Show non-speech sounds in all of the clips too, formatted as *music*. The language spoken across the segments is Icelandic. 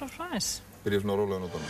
svo fræs. Byrja svona rólega nótanum.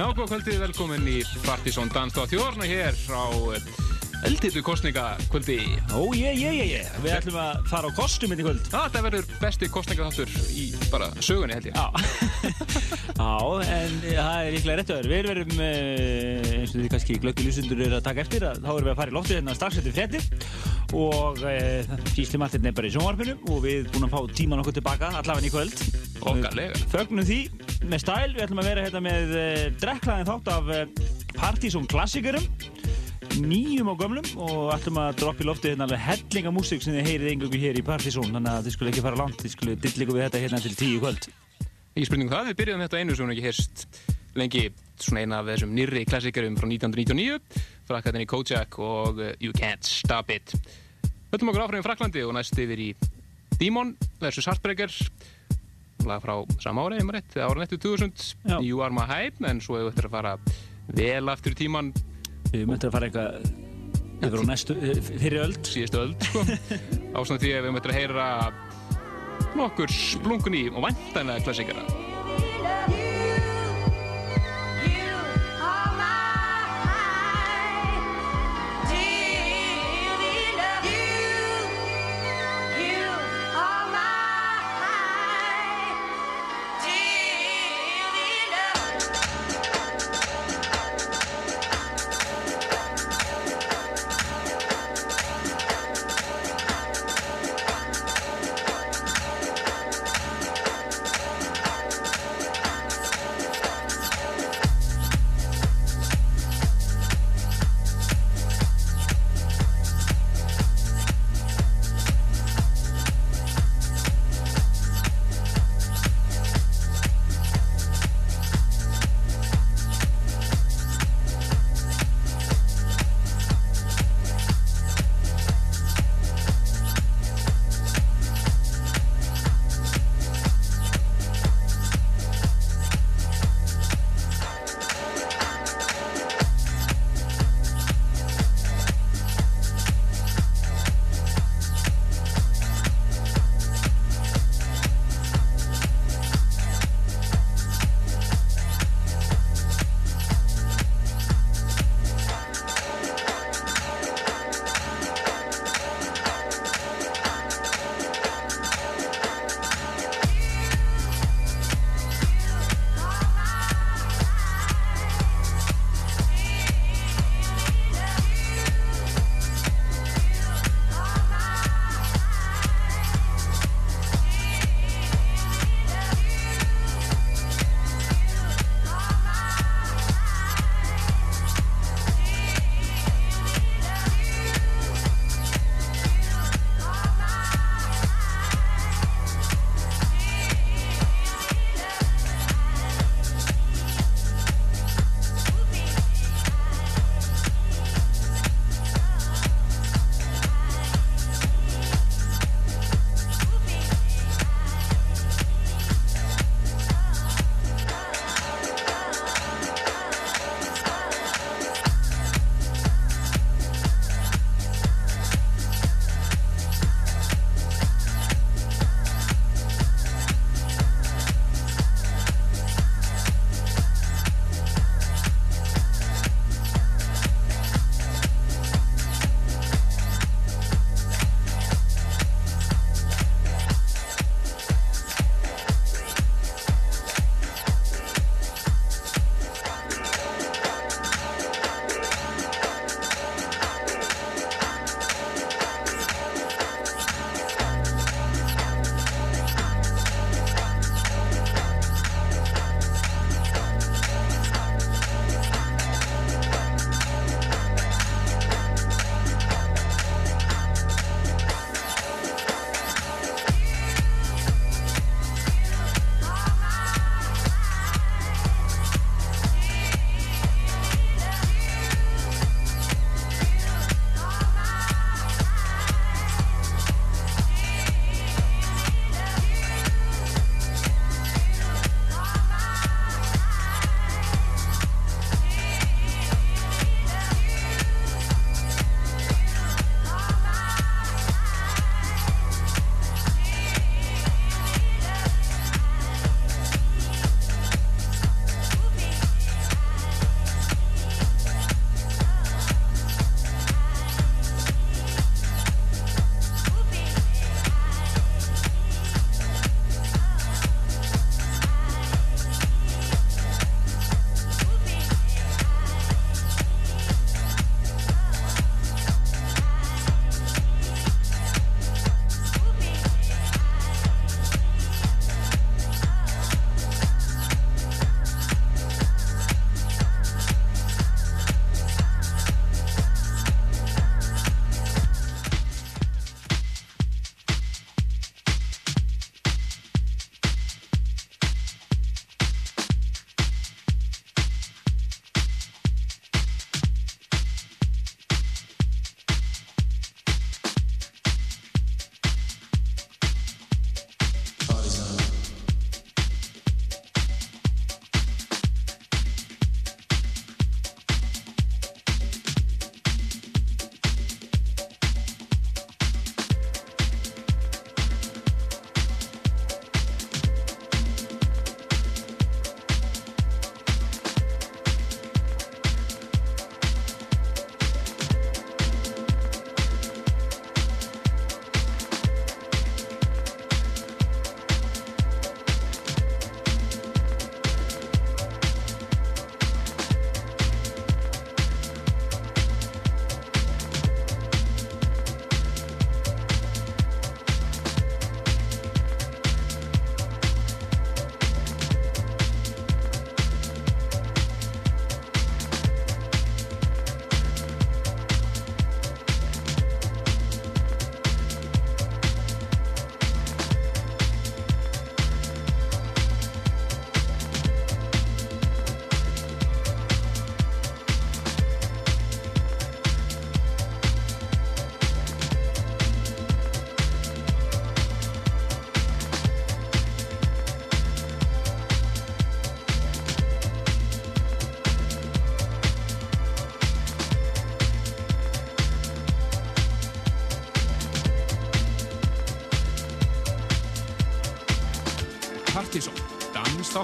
Já, góð kvöldið, velkomin í Partizón Dans á þjórna hér á eldhittu kostningakvöldi. Ó, ég, ég, ég, ég. Við ætlum að fara á kostuminn í kvöld. Já, þetta verður besti kostningaþáttur í bara sögunni, held ég. Já, *laughs* Já en það er líklega rétt öður. Við erum, uh, eins og því kannski glöggi lúsundur eru að taka eftir, að, þá erum við að fara í loftið hérna strax eftir frettir og uh, Gísli Martin er bara í sjónvarpinu og við erum búin að fá tíman okkur tilbaka allavega í kvöld. Okkarlega. Fögnum því með stæl, við ætlum að vera hérna með uh, drekklaðin þátt af uh, Partizón klassikurum nýjum og gömlum og ætlum að droppa í loftið hérna alveg hellinga músík sem þið heyrið einhverju hér í Partizón þannig að þið skulle ekki fara langt, þið skulle dilliku við þetta hérna til tíu kvöld Ekki spurning um það, við byrjuðum þetta einu sem ekki heyrst lengi svona eina af þessum nýrri klassikarum frá 1999 frakkaðin í Kojak og uh, You Can't Stop It Höllum okkur áfram í Fraklandi og næst yfir í Demon vs. Heartbreaker lag frá sama ára, einhver rétt, ára nettu 2000 Já. You Are My Hype, en svo hefur þetta að fara vel aftur í tíman Við möttum að fara eitthvað yfir á næstu, fyrir öld síðustu öld sko. *laughs* ástand því að við möttum að heyra nokkur splungun í og vantanlega klassikara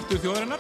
dansþáttur þjóðarinnar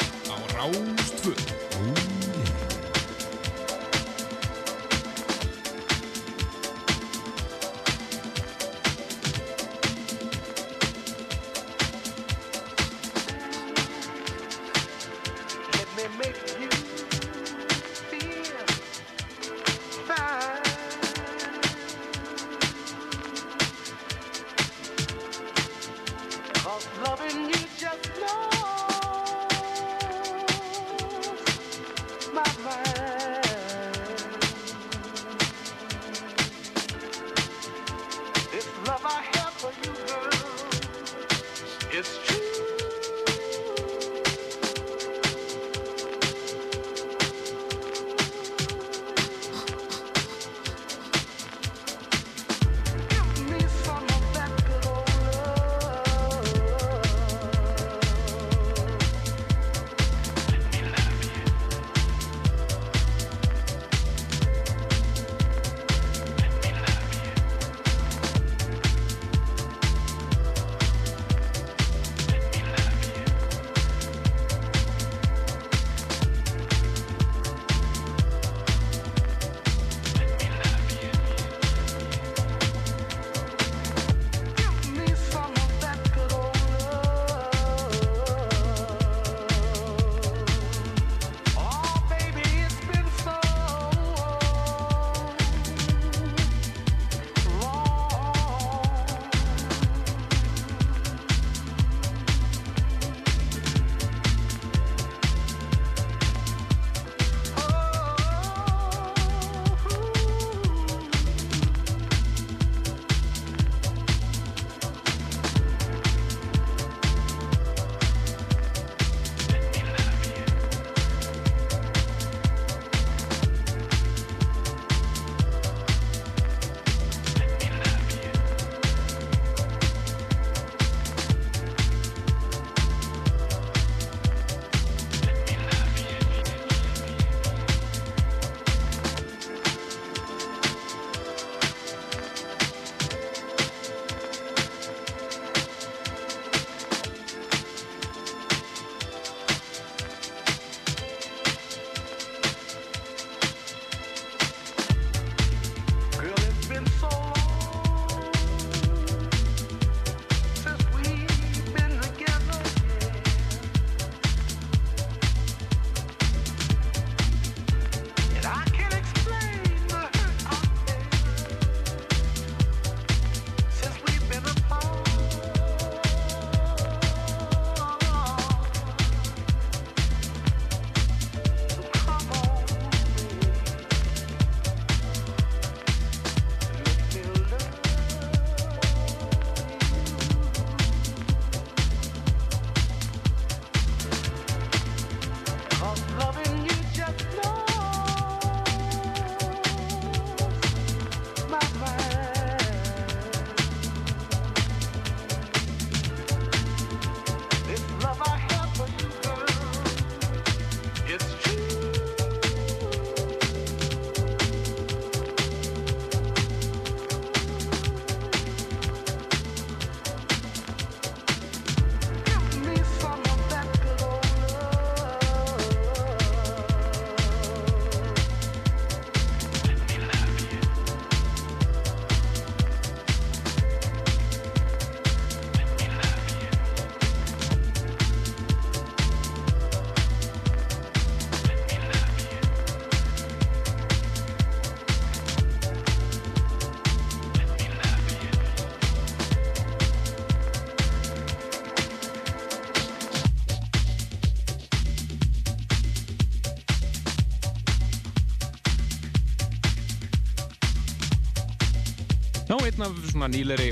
svona nýleri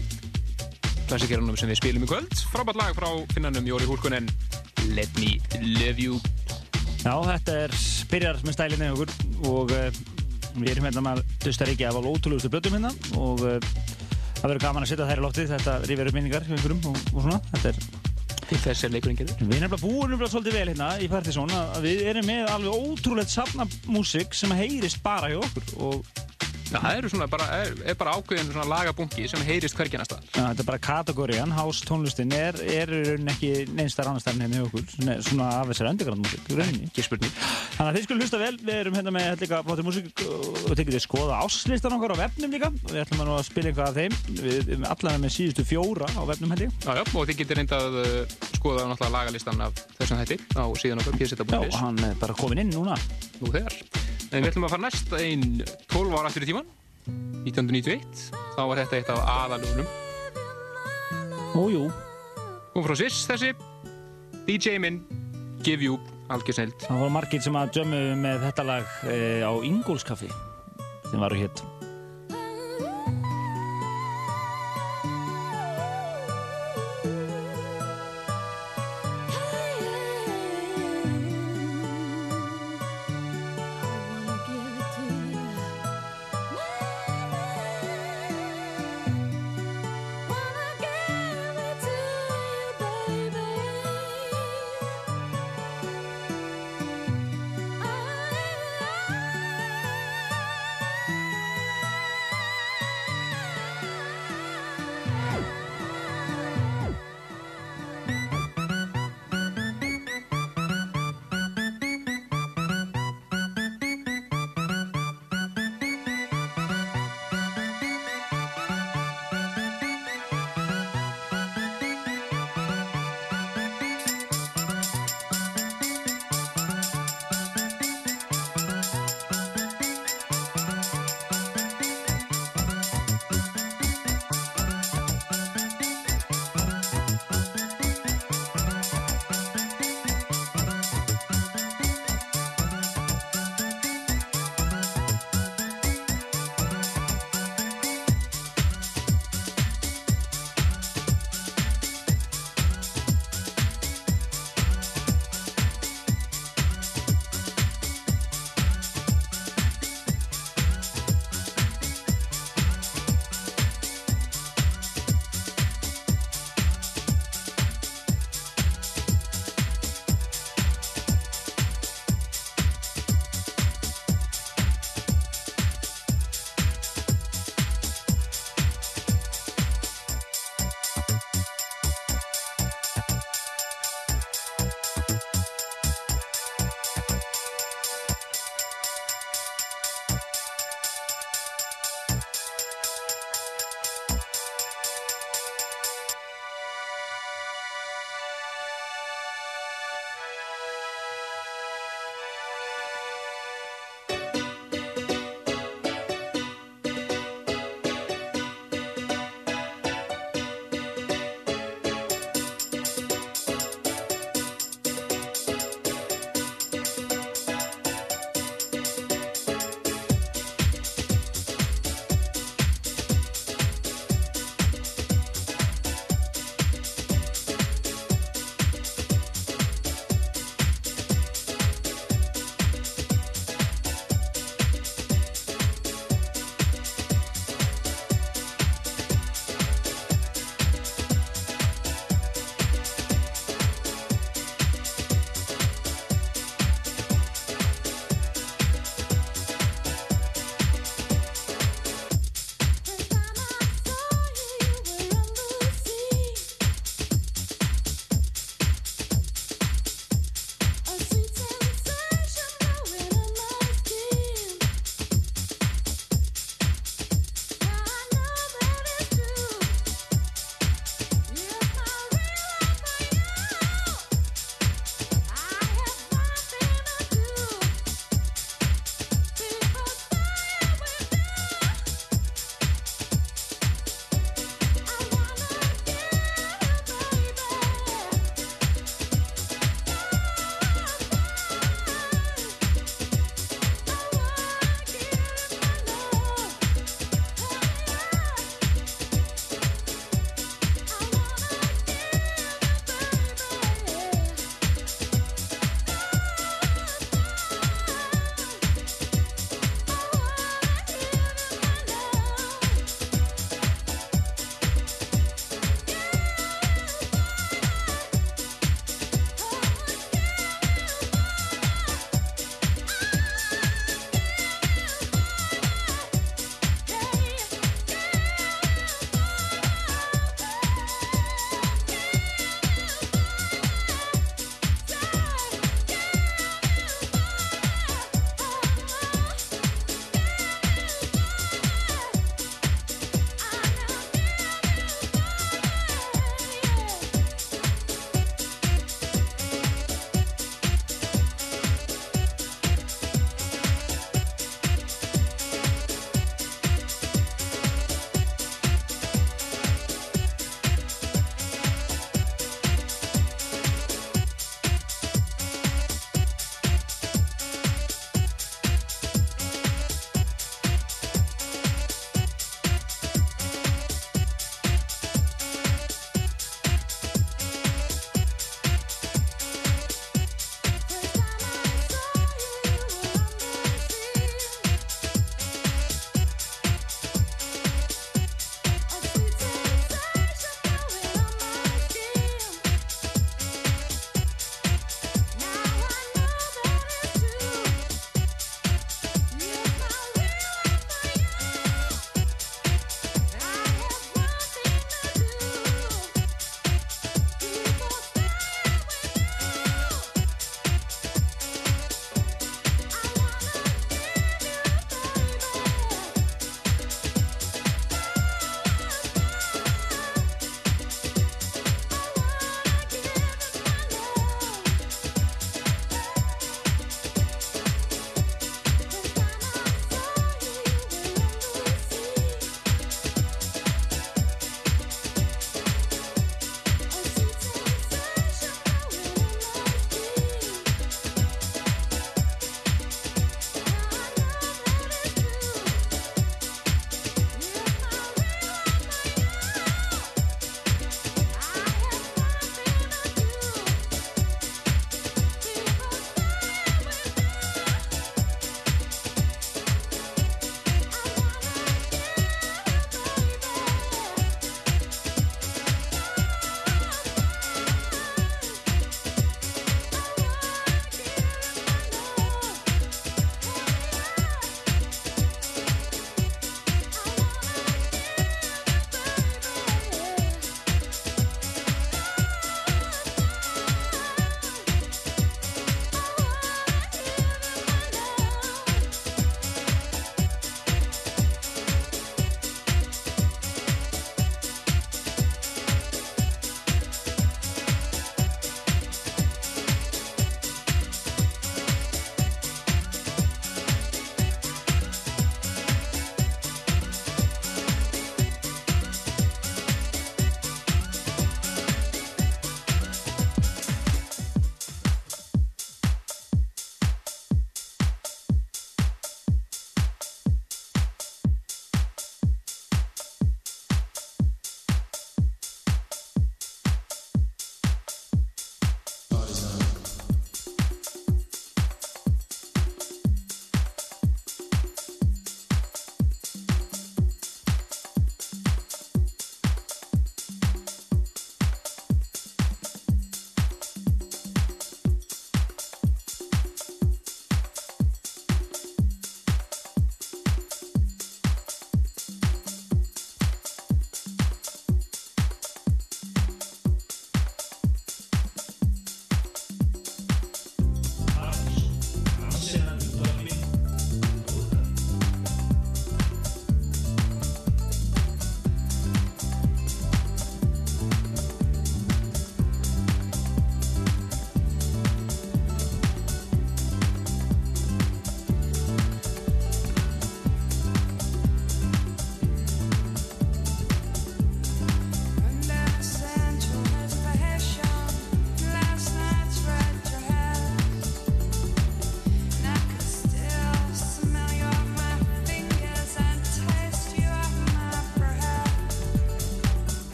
klassikerunum sem við spilum í kvöld. Frábært lag frá finnanum Jóri Húlkunen, Let Me Love You. Já, þetta er byrjar með stælinni okkur og uh, við erum hérna með Dustaríki af alveg ótrúlegustu blötum hérna og uh, það verður gaman að setja þær í loftið, þetta rifjar upp minningar og, og svona, þetta er Til þess er leikurinn gerður. Við erum nefnilega búin nefnilega svolítið vel hérna í Partizón að við erum með alveg ótrúlegt safna músík sem heyrist bara hjá okkur og Já, það eru svona bara, er, er bara ákveðin svona lagabunki sem heyrist. Já, þetta er bara kategóriðan, house tónlistin er, er ekki neinstar annar stærn hérna okkur, svona, svona af þessari underground-músík, rauninni. Ekki spurning. Þannig að þið skulum hlusta vel, við erum hérna með líka flottir músík og þið getið skoða áslistan okkar á vefnum líka við ætlum að að spila eitthvað af þeim, við erum allan með síðustu fjóra á vefnum ég. Já, já, og þið getur reyndað uh, skoða náttúrulega lagalistan af þessum hætti á síðan okkar Já, pseta.is hann er bara komin inn núna. nú þegar. En við ætlum að fara næst einn 12 ára aftur í tíman, 1991. Þá var þetta eitt af aðalugunum. Ójú, Kom frá Sviss þessi, DJ minn, Give You, algjörsneild. það voru margir sem að djömmu með þetta lag e, á Ingólskaffi sem varu hétt.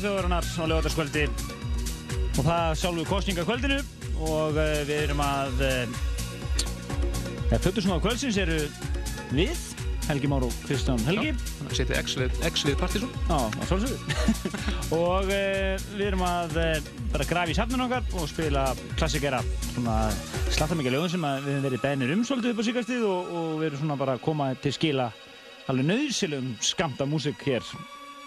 Þjóðarinnar á lögataskvöldi og það sjálfu kostningakvöldinu og uh, við erum að uh, ja, Fötusnóða kvöldsins eru við Helgi Már og Kristján Helgi. Setja X-lið Partizón. Já, á sjálfsögðu. *laughs* Og uh, við erum að bara grafa í safnun okkar og spila klassikera svona slatta mikið lögum sem við höfum verið beðnir um svolítið upp á síkastíð og, og við erum svona bara að koma til skila alveg nöðsilum skamta músik hér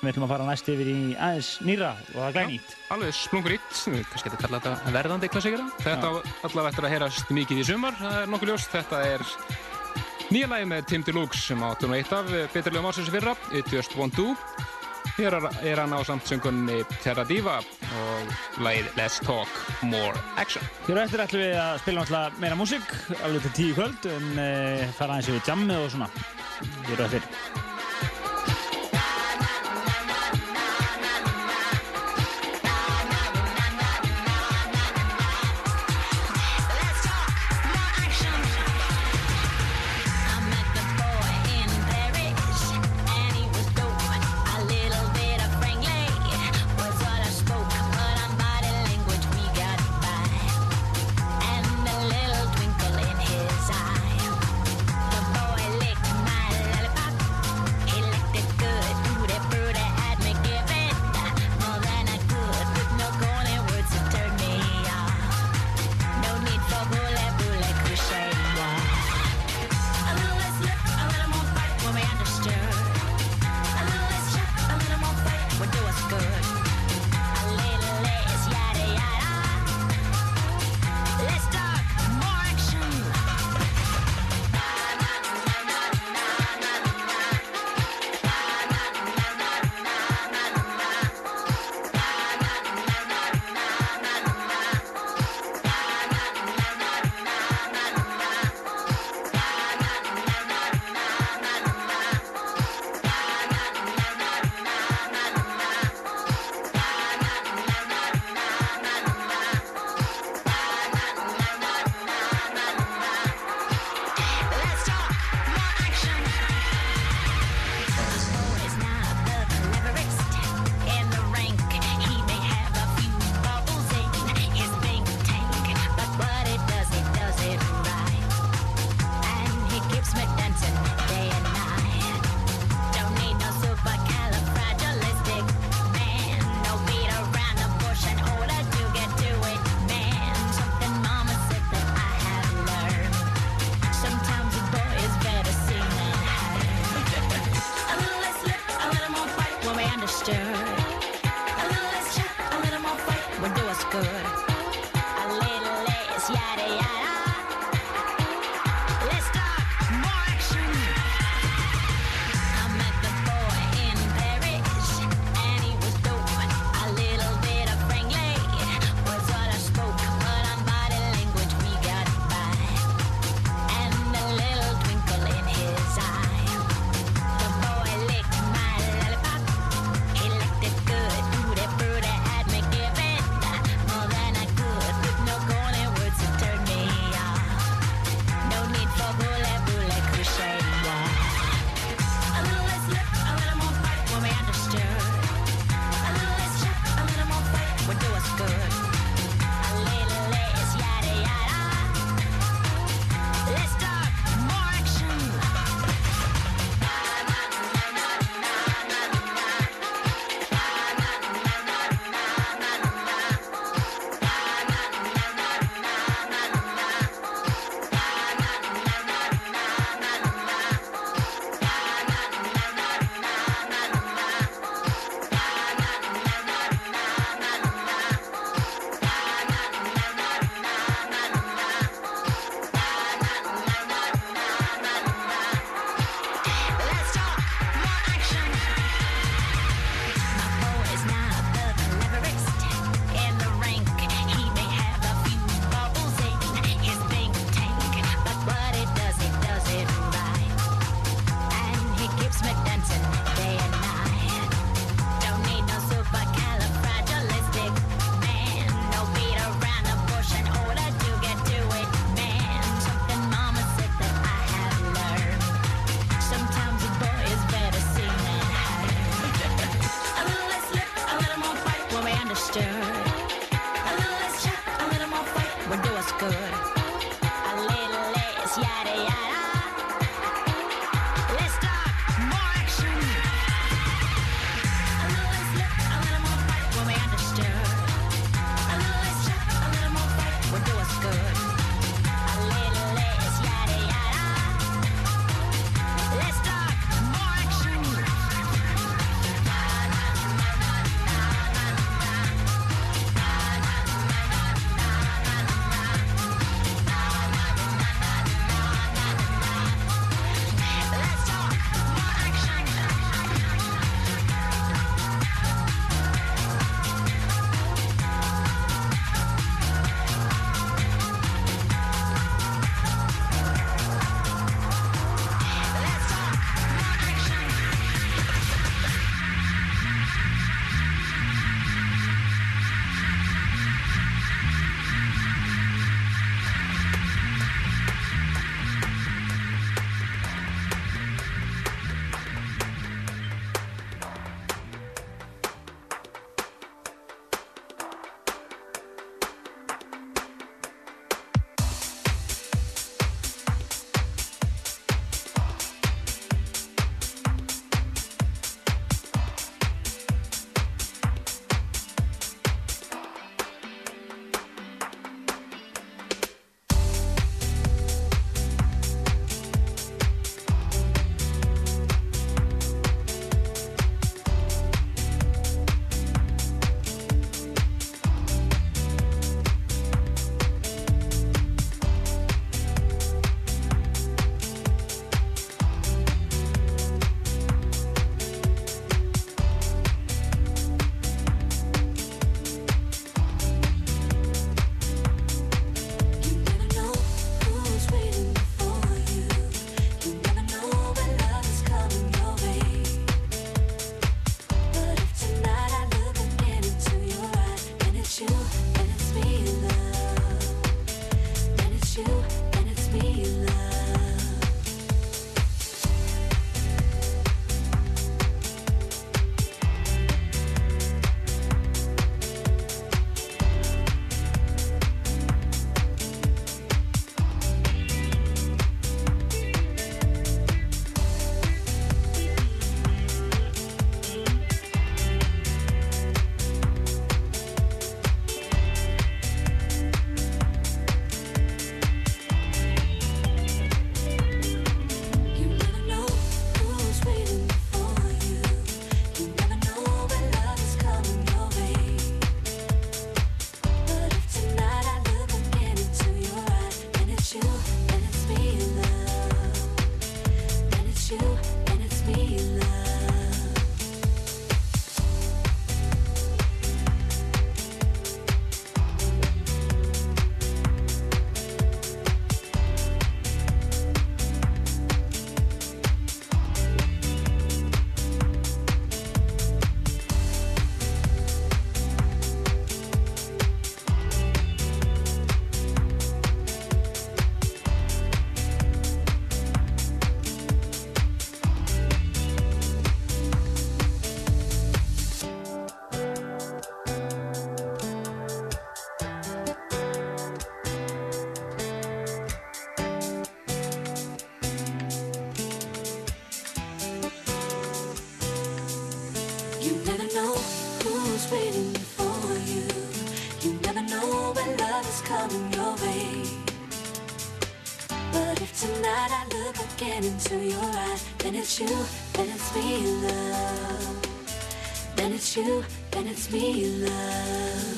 við ætlum að fara næst yfir í aðeins nýra og það er glænýtt Alveg splungur ítt, kannski þetta kalla þetta verðandi klassikera. Þetta á allavega eftir að heyrast mikið í sumar, það er nokkuð ljóst. Þetta er nýja lagi með Tim Deluxe sem áttu nú eitt af beturlega málsins fyrra, It Just Won't Do. Hér er- hann á samt söngunni Terra Diva og lagið Let's Talk More Action. Hér eftir ætlum við að spila náttúrulega meira músík alveg til tíu kvöld en uh, fara aðeins yfir jammið og svona hér eftir you, then it's me, love. Then it's you, then it's me, love.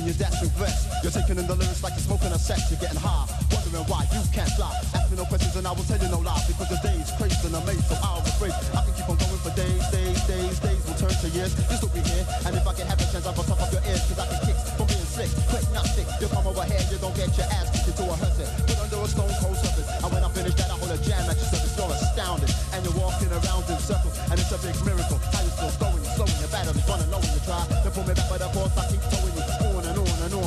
In your dashing vest. You're taking in the lyrics like you're smoking a sex. You're getting high, wondering why you can't fly. Ask me no questions and I will tell you no lies. Because the day's crazy and amazed, so I'll afraid. I can keep on going for days, days, days, days will turn to years. This will be here. And if I can have a chance, I'll top off your ears. Cause I can kick from being slick. Quick, not thick. You come over here, you don't get your ass kicked into a hearse. Put under a stone cold surface. And when I finish that, I hold a jam at your surface. You're astounded. And you're walking around in circles. And it's a big miracle. How you still going, slowing your batteries, running low when you try. To pull me back, but of course I keep towing you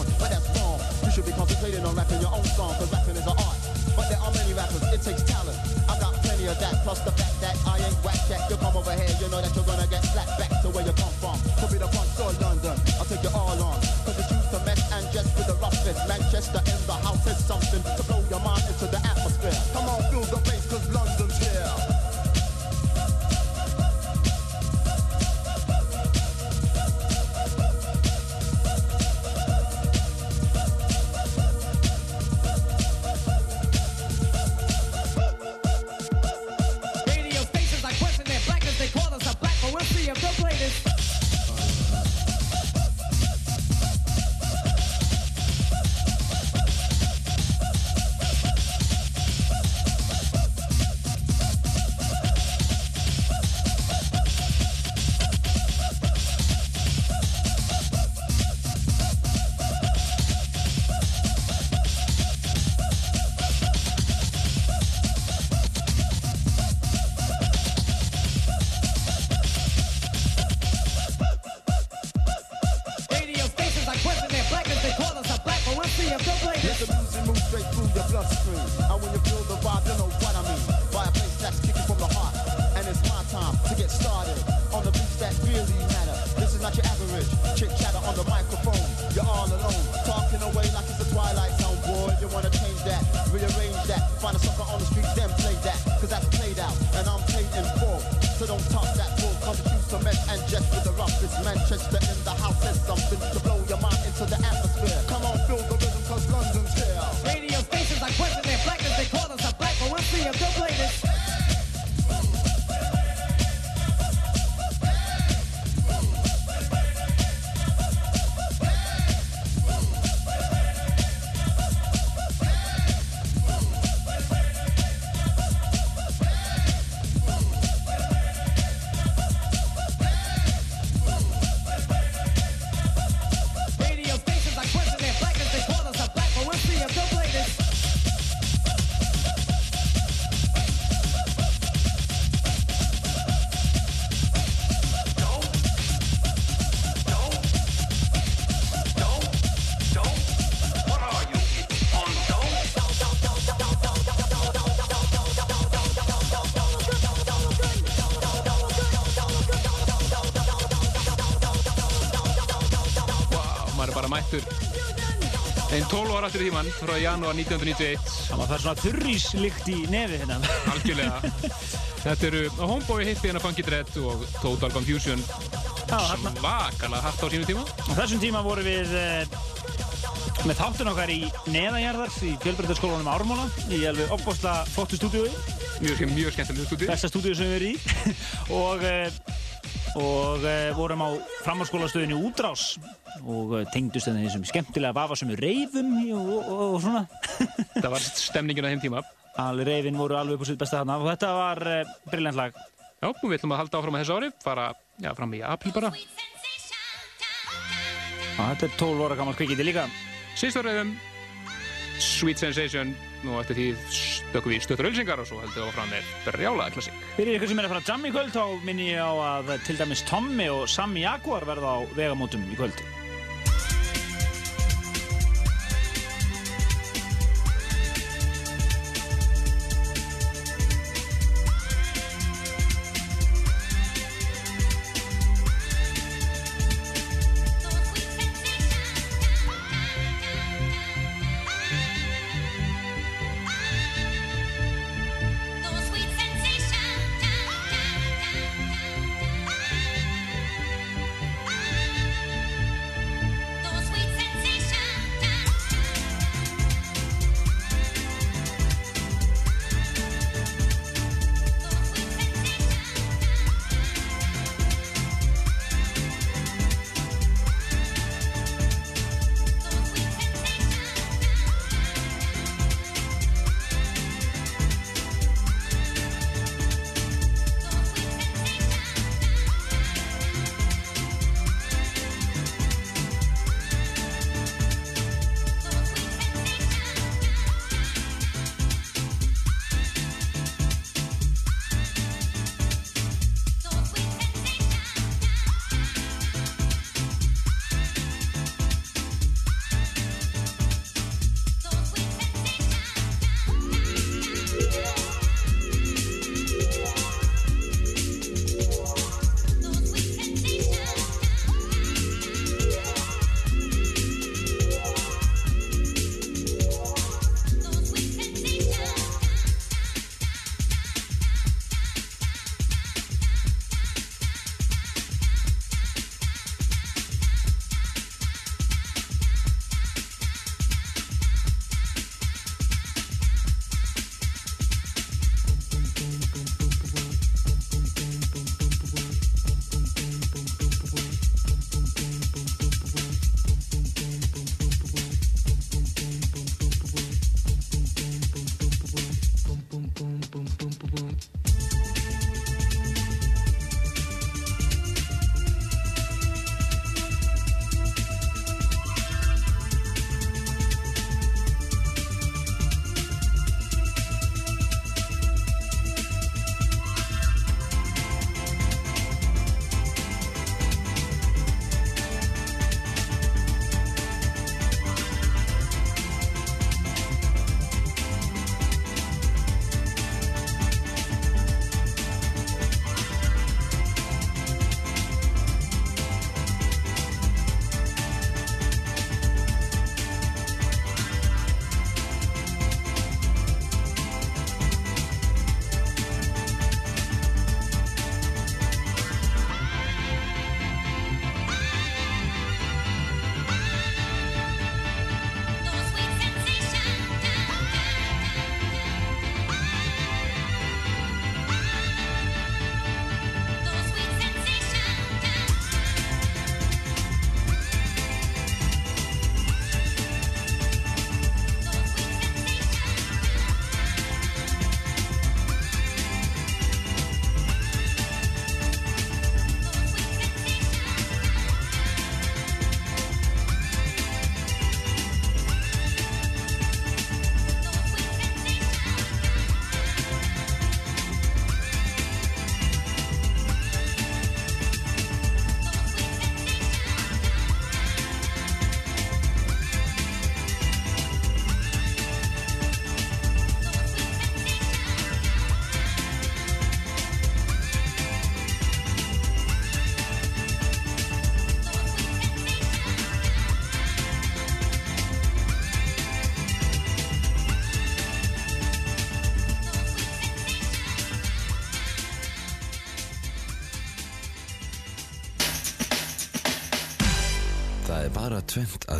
on. But that's wrong. You should be concentrating on rapping your own song. Cause rapping is an art. But there are many rappers, it takes talent. I got plenty of that, plus the fact that I ain't whack that. You come over here, you know that you're gonna get slapped back to where you come from. Could be the front door, London. I'll take you all on. Cause it's used to mess and just with the roughness. Manchester in the house is something to blow your mind into the atmosphere. Come on, feel the bass, cause London's 12 ára aftur í tíman frá janúar 1991 Það var svona þurríslykt í nefið hérna. algjörlega. Þetta eru Homeboy, Hippie, Anna Funky Dread og Total Confusion. Svakalega haft á sínu tíma. Á þessum tíma voru við uh, með þáttun okkar í neðanjarðar í fjölbreytarskólanum Ármóla í alveg opbósta flottu stúdíói. Mjög, mjög skemmtileg stúdíu. besta stúdíu sem við erum í. *laughs* Og, eh, og eh, vorum á framhalskólastöðinu Útrás og eh, tengdust þenni þessum skemmtilega vafasömu reyfum í- og, og, og svona Það var stemningin á þeim tíma. alveg reyfin voru alveg upp á sitt besta þarna og þetta var uh, briljant lag Já, við ætlum að halda áfram að þessu ári, fara já, fram í apríl bara. og þetta er 12 óra gammal kvikindi líka Síðst áriðum Sweet Sensation, nú eftir því stökkum við í stöttur ölsingar og svo heldum við áfram með brjálaða klassik. Fyrir ykkur sem er að fara að jamma í kvöld þá minni ég á að til dæmis Tommy og Sammy Jaguar verða á vegamótum í kvöld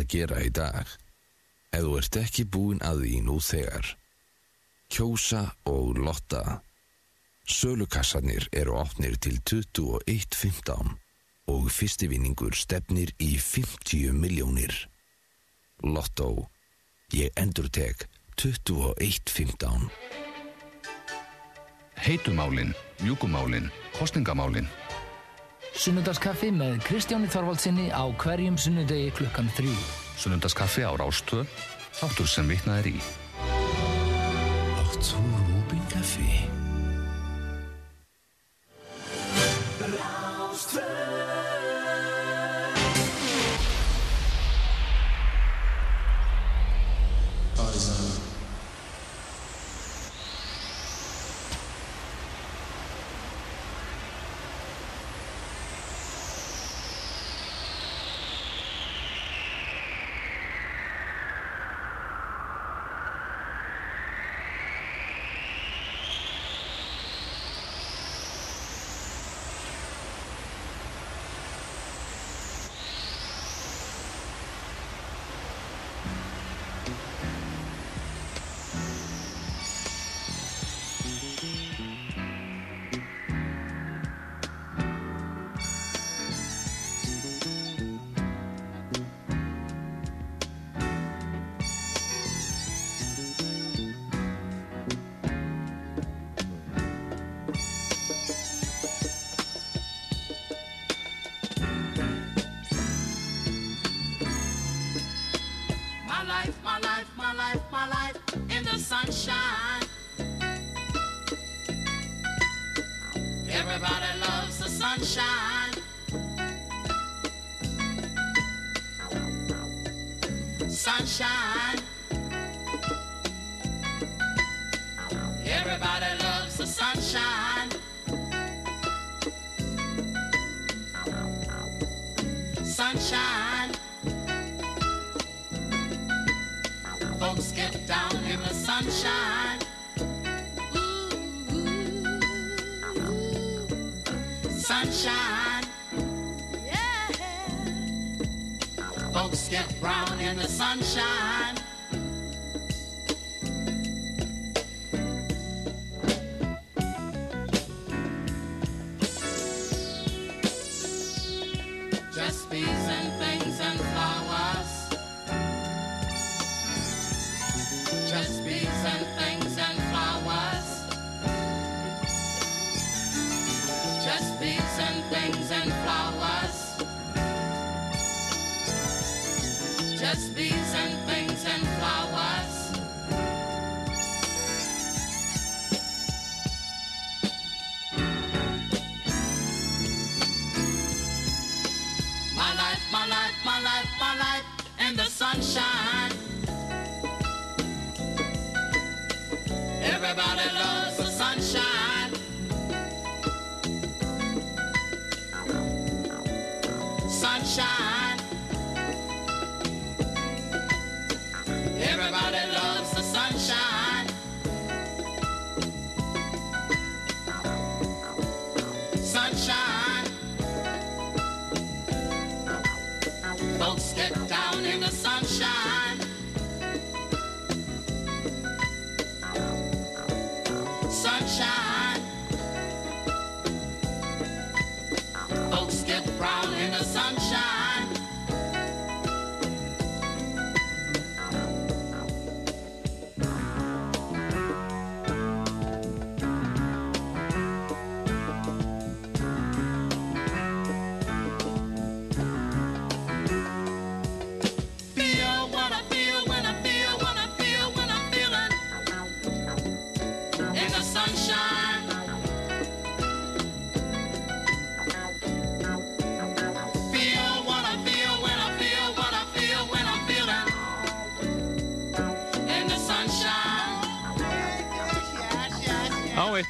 að gera í dag. ef þú ert ekki búinn að því nú þegar. Kjósa og lotta. Sölukassarnir eru opnir til 21.15 og fyrsti vinningur stefnir í 50 miljónir. Lotto. Ég endur tek 21.15. Heitumálin, mjúkumálin, kostningamálin. Sunnudagskaffi með Kristjáni Þorvaldsinni á hverjum sunnudegi klukkan þrjú. Sunnundaskaffi á Rástöð, þáttur sem vitnað er í. Átt þú Rúbin kaffi?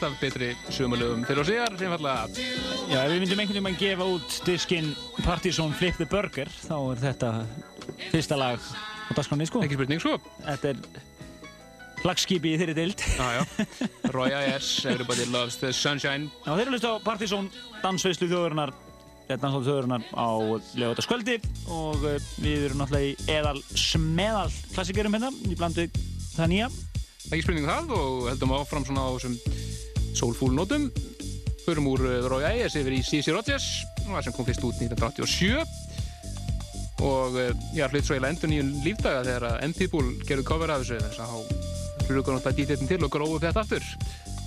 Á eitt af betri sömulögum fyrir og síðar, einfallega. Já, ef við myndum einhvern veginn að gefa út diskinn Partizón Flip the Burger þá er þetta fyrsta lag á dagskráni, sko. Ekki spurning, sko. Þetta er flagskipi í þeirri dild. Já, já. Roy Ayers, Everybody Loves the Sunshine. Já, þeir eru að hlusta á Partizón dansveislu þjóðurinnar er danslátt þauðurinnar á lögutaskvöldi og uh, við erum náttúrulega í eðal smeðal klassikerum hérna í blandu það nýja Ekki spurning um það og heldum áfram svona á þessum soulful nótum. Förum úr uh, Roy Ayers yfir í C.C. Rogers, sem kom fyrst út 1987 og ég hlut svo eiginlega endur nýjum lífdaga þegar að M-People gerðu cover af þessu þess að há hlugur náttúrulega dítettin til og gróðu þetta aftur.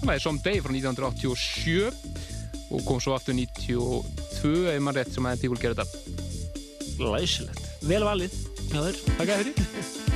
Það er Someday frá 1987 og kom svo aftur 92 ef maður rétt sem að M-People gerðu þetta. Læsilegt. Vel valið. Já, þér. Takk að fyrir. *laughs*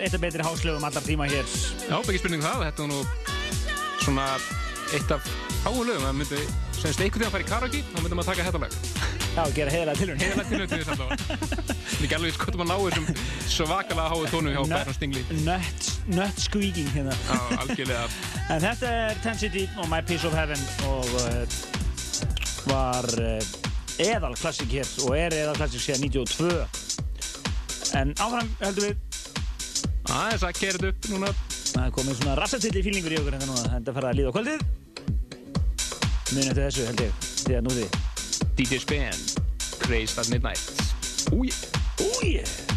er eitt af betri háslöfum allar tíma hér. Já, ekki spurning um það, þetta var nú svona eitt af háum lögum, það myndi, semst einhvern veginn að fara í karaoke, þá myndi maður taka þetta lag. Já, gera heiðalega tilhörn. Heiðalega tilhörn til þess allavega. Ég er alveg skotum að ná þessum svakalega háu tónum hjá Bæron Stingli. Nut, nut squeaking hérna. Já, algjörlega. En þetta er Ten City og My Piece of Heaven og uh, var uh, eðal klassik hér og er eðal klassik síðan 92. En áfram höldum við aðeins að kera þetta upp núna. Það er komið svona rassatilli fílingur í okkur hérna núna. Þetta fara að líða á kvöldið. Muni eftir þessu held ég, því að nú því. DJ Span, Crazed at Midnight. Új, új.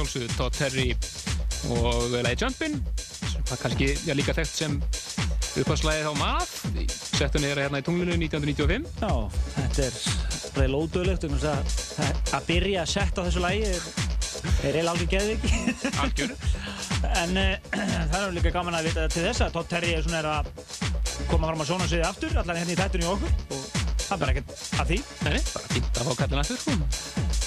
Sjálfsögðu Todd Terry og lagi Jumpin það er kannski já, líka þekkt sem upphaldslægið á maður settunni er hérna í tunglinu 1995 Já, þetta er reyðilega ódöðlegt um að, að byrja að setja þessu lagi er, reyðilega alveg geðviki. Algjör. *laughs* en uh, það er líka gaman að vita til þess að Todd Terry er svona er að koma fram á svona sviði aftur, allan hérna í þættunni í okkur og það er bara ekkert að því. Nei, bara fínt að fá kallin aftur, sko.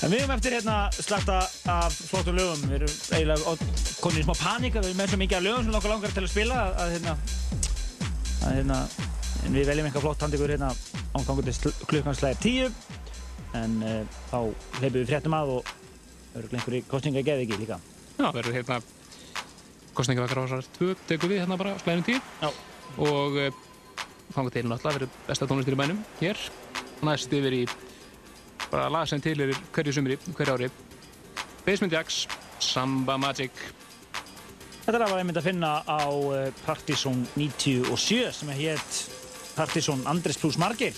En við erum eftir hérna slagta af flottum lögum, við erum eiginlega konið í smá panika, við erum með svo mikið af lögum sem langar langar til að spila að, að hérna, að hérna, en við veljum eitthvað flott handikur hérna ángangur til klukkan slæðir tíu, en uh, þá hleypum við fréttum að og verður einhverju kostninga geði ekki líka. Já, verður hérna kostningavakar ásar 2 tekur við hérna bara slæðin tíu Já. og uh, fangað til náttúrulega verður besta tónlistir í bænum hér næst yfir í bara lag sem til er hverju sumri, hverju ári Basement Jacks, Samba Magic Þetta er að einmitt að finna á uh, Partizón 97 sem hétt Partizón Andres plus Margir.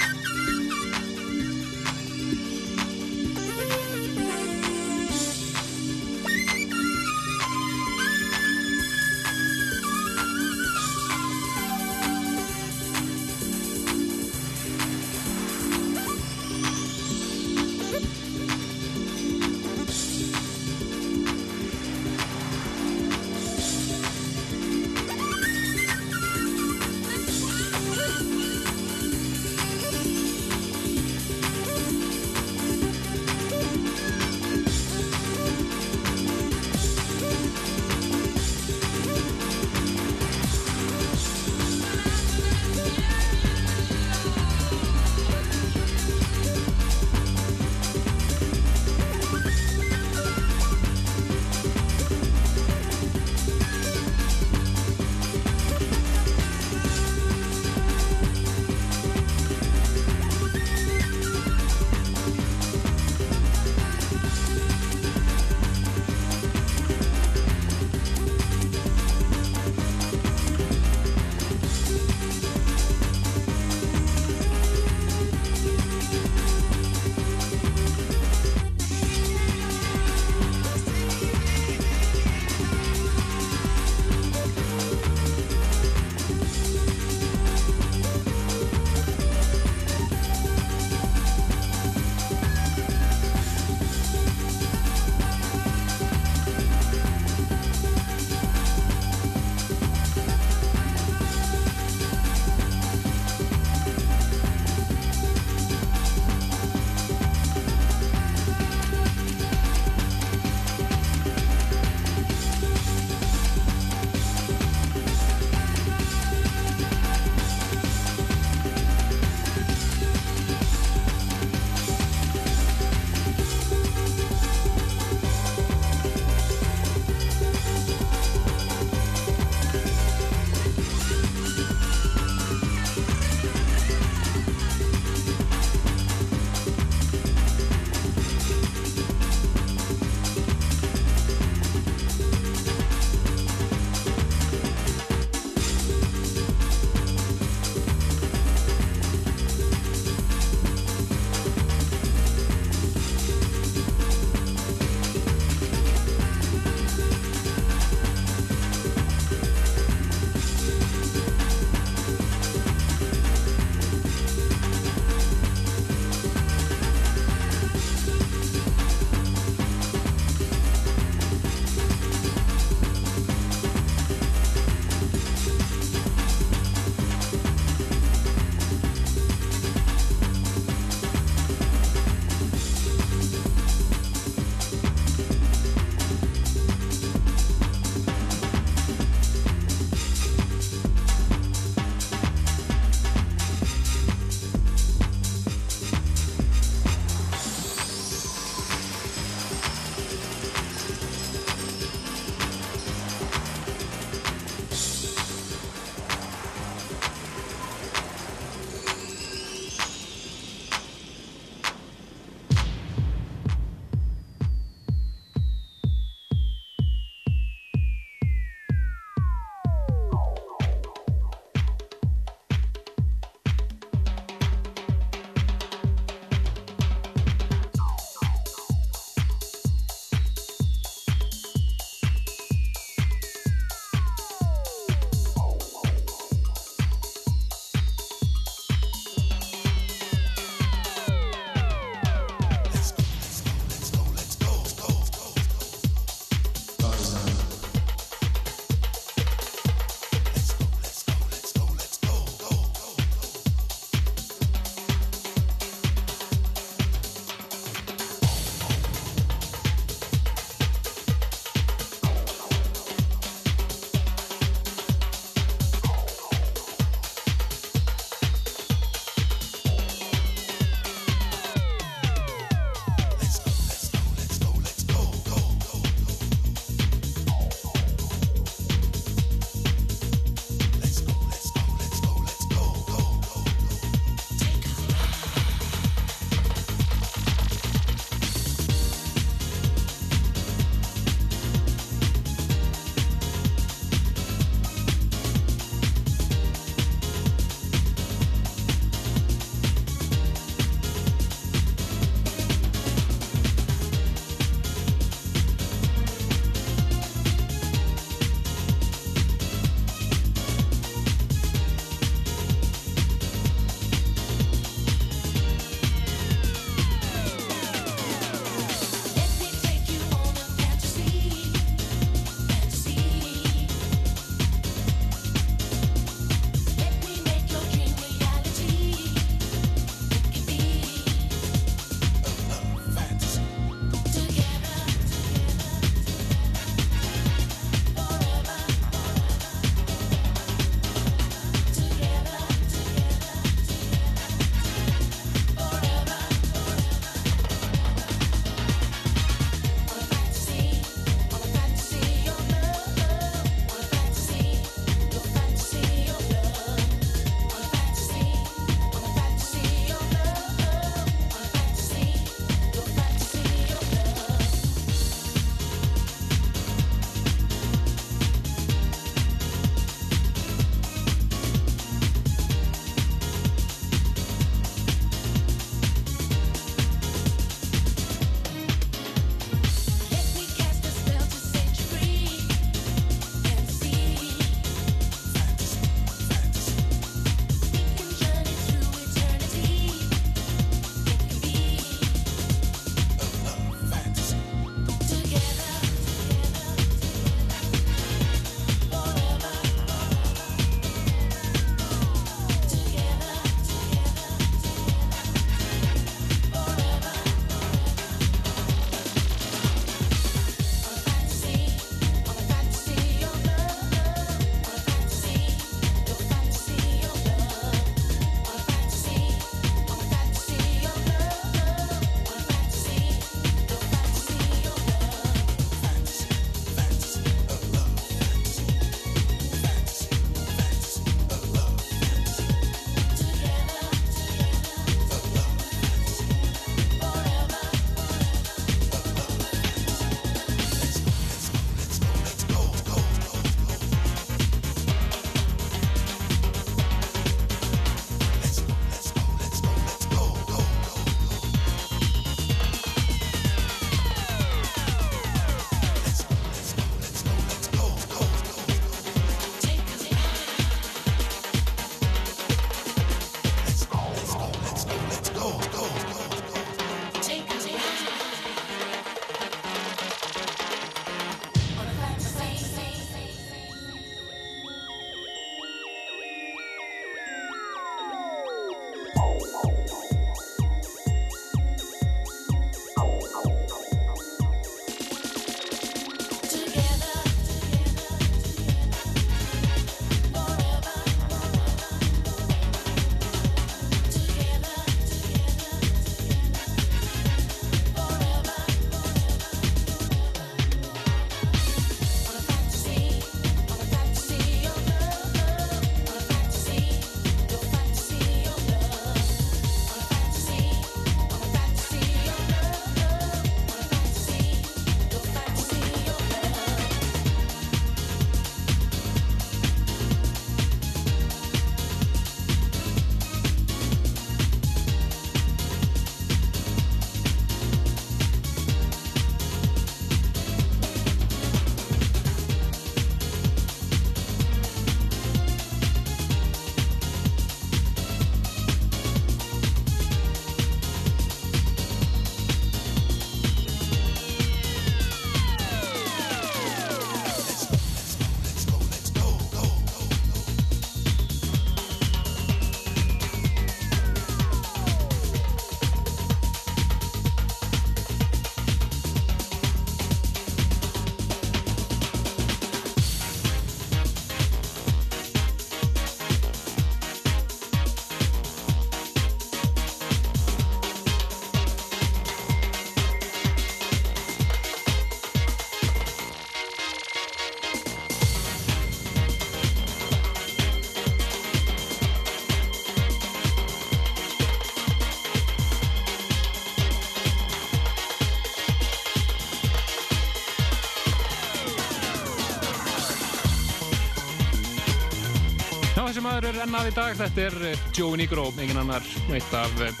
Er ennað í dag. Þetta er eh, Joey Negro, engin annar, eitt af, eh,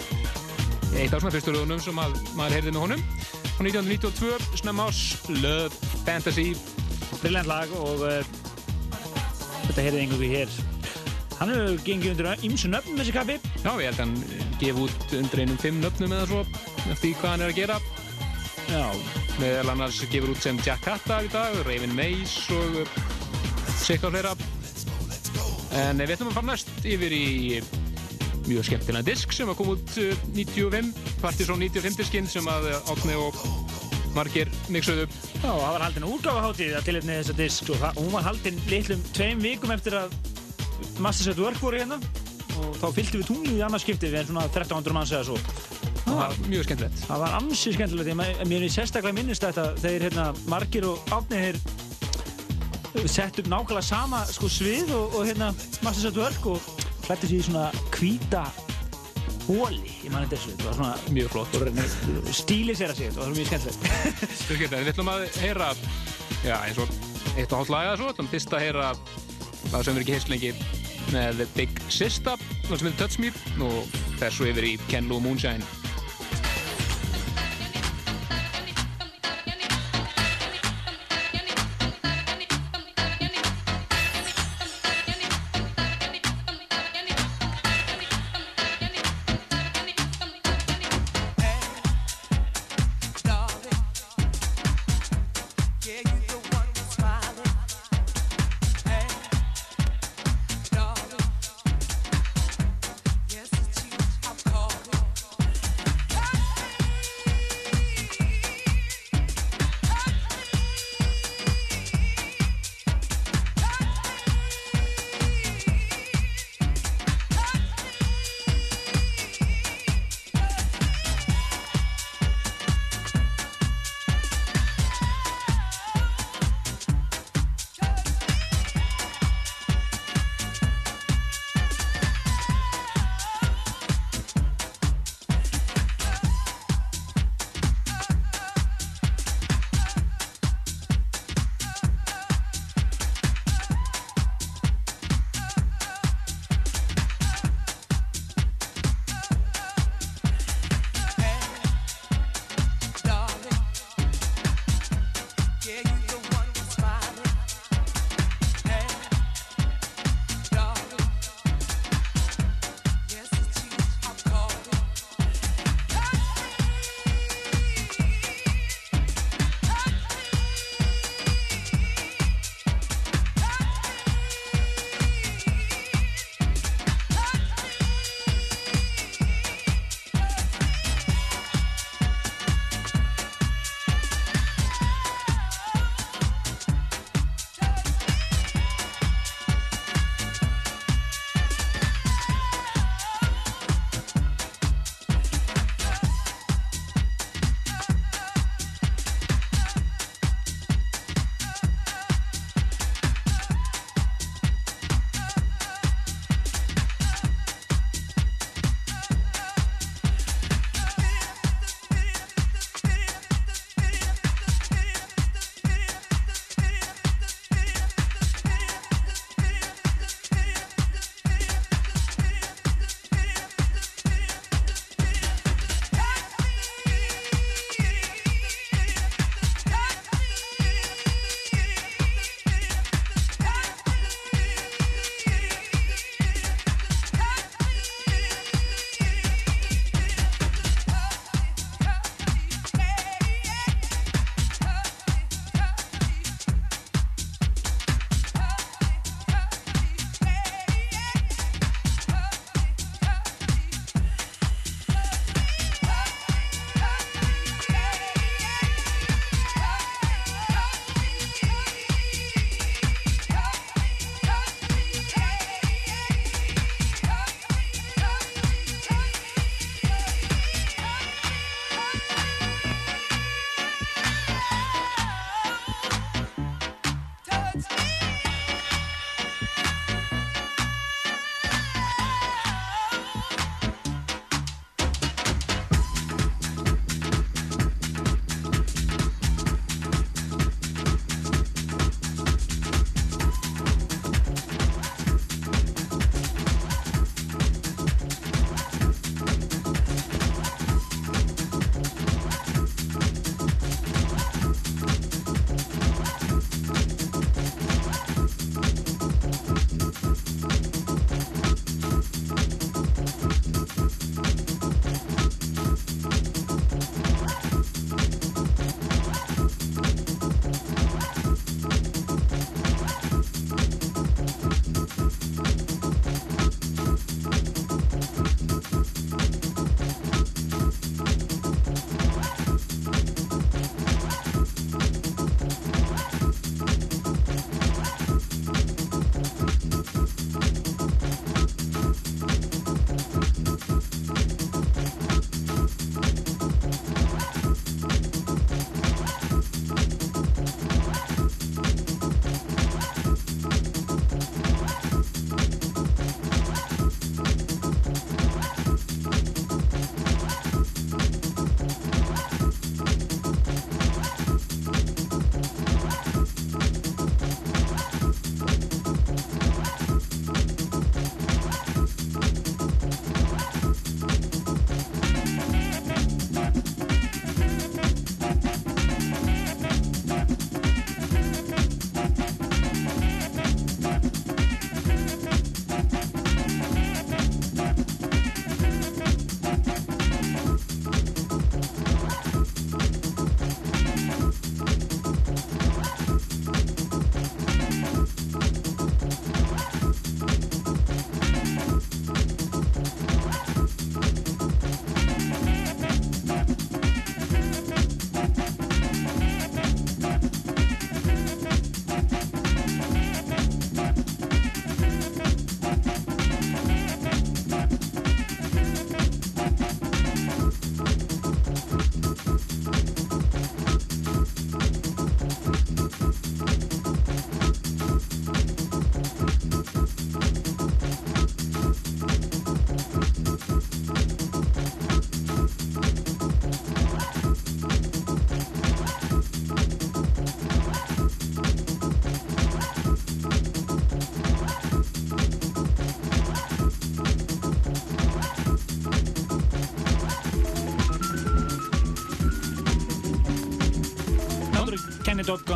eitt af svona fyrstu lögunum sem að, maður heyrði með honum. Á 1992, snemma ás, Love Fantasy. Brilliant lag og uh, þetta heyrði einhverju hér. Hann hefur gengið undir ymsu nöfnum þessi kappi. Já, ég held að hann gefi út undir einum fimm nöfnum eða svo, eftir hvað hann er að gera. Já. Meðal annars gefur út sem Jack Hatta í dag, Raven Mace og uh, sikka fleira. En við ætlum að fara næst yfir í mjög skemmtilega disk sem að koma út uh, 95, Partizón 95 diskinn sem að uh, Átni og margir mixuðu. Já, það var haldin útgáfaháttið að tilhefni þessa disk og það, hún var haldin litlum tveim vikum eftir að Masters at Work voru hérna og þá fylgdi við tunglið í annars skipti við en svona 1300 manns eða svo. Það var mjög skemmtilegt. Það var ansi skemmtilegt, ég mér er sérstaklega minnist þetta þegar hérna margir og átni þeir sett upp nákvæmlega sama sko svið og, og hérna Masters at Work og hlætti sér í svona hvíta hóli, ég manni þessu, þetta var svona mjög flott stíli sér að segja, þetta var mjög skemmtilegt *laughs* Mjög skemmtilegt. Við ætlum að heyra, já eins og eitt og hálft lag eða svo, ætlum fyrst að heyra það sem við ekki heyrst lengi með Big Sista, það sem heitir Touch Me og svo yfir í Ken Lou Moonshine.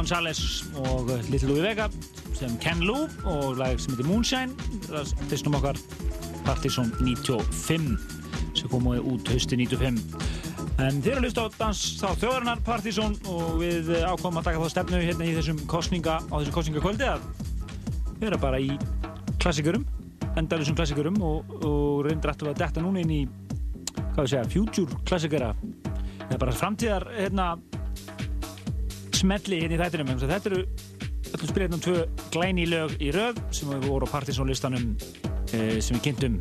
González og Little Louie Vega sem Ken Lou og lag sem heitir Moonshine það er fyrstum okkar Partizón 95 sem kom út hausti 95 en þeir eru að hlusta á dans þá þjóðarinnar Partizón og við ákomum að taka þá stefnu hérna í þessum kostninga á þessum kostningakvöldi að vera bara í klassikurum endalusum klassikurum og, og reyndir aftur að detta núna inn í hvað við segja, future klassikara eða bara framtíðar hérna smelli hérna í þættinum þannig þetta eru öllum spila hérna tvö glæni lög í röð sem við voru á Partizón listanum e, sem við kynntum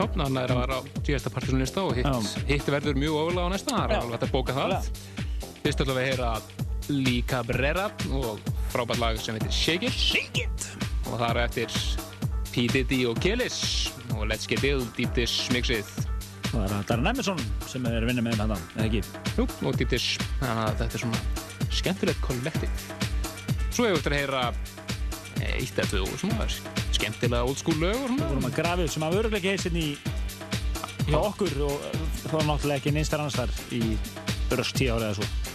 er að vera á síðasta partysónlista og hitt, hitt verður mjög ofalega á næsta, það er alveg hægt að bóka það. Fyrst ætlum við að heyra Lee Cabrera og frábært lag sem heitir Shake It. Shake It! Og það er eftir P. Diddy og Killis og Let's Get Ill, Deep Dish mixið. það er Darren Emerson sem er að vinna með þetta, eða ekki? Jú, og Deep Dish, þannig að þetta er svona skemmtilegt kollektiv. Svo hefur við eftir að heyra eitt eða tvö svona skemmtilega old school lög og Við svona. vorum að grafa upp sem að ekki heist í hjá okkur og þá náttúrulega ekki neinstar annars þar í örst tíu ára eða svo.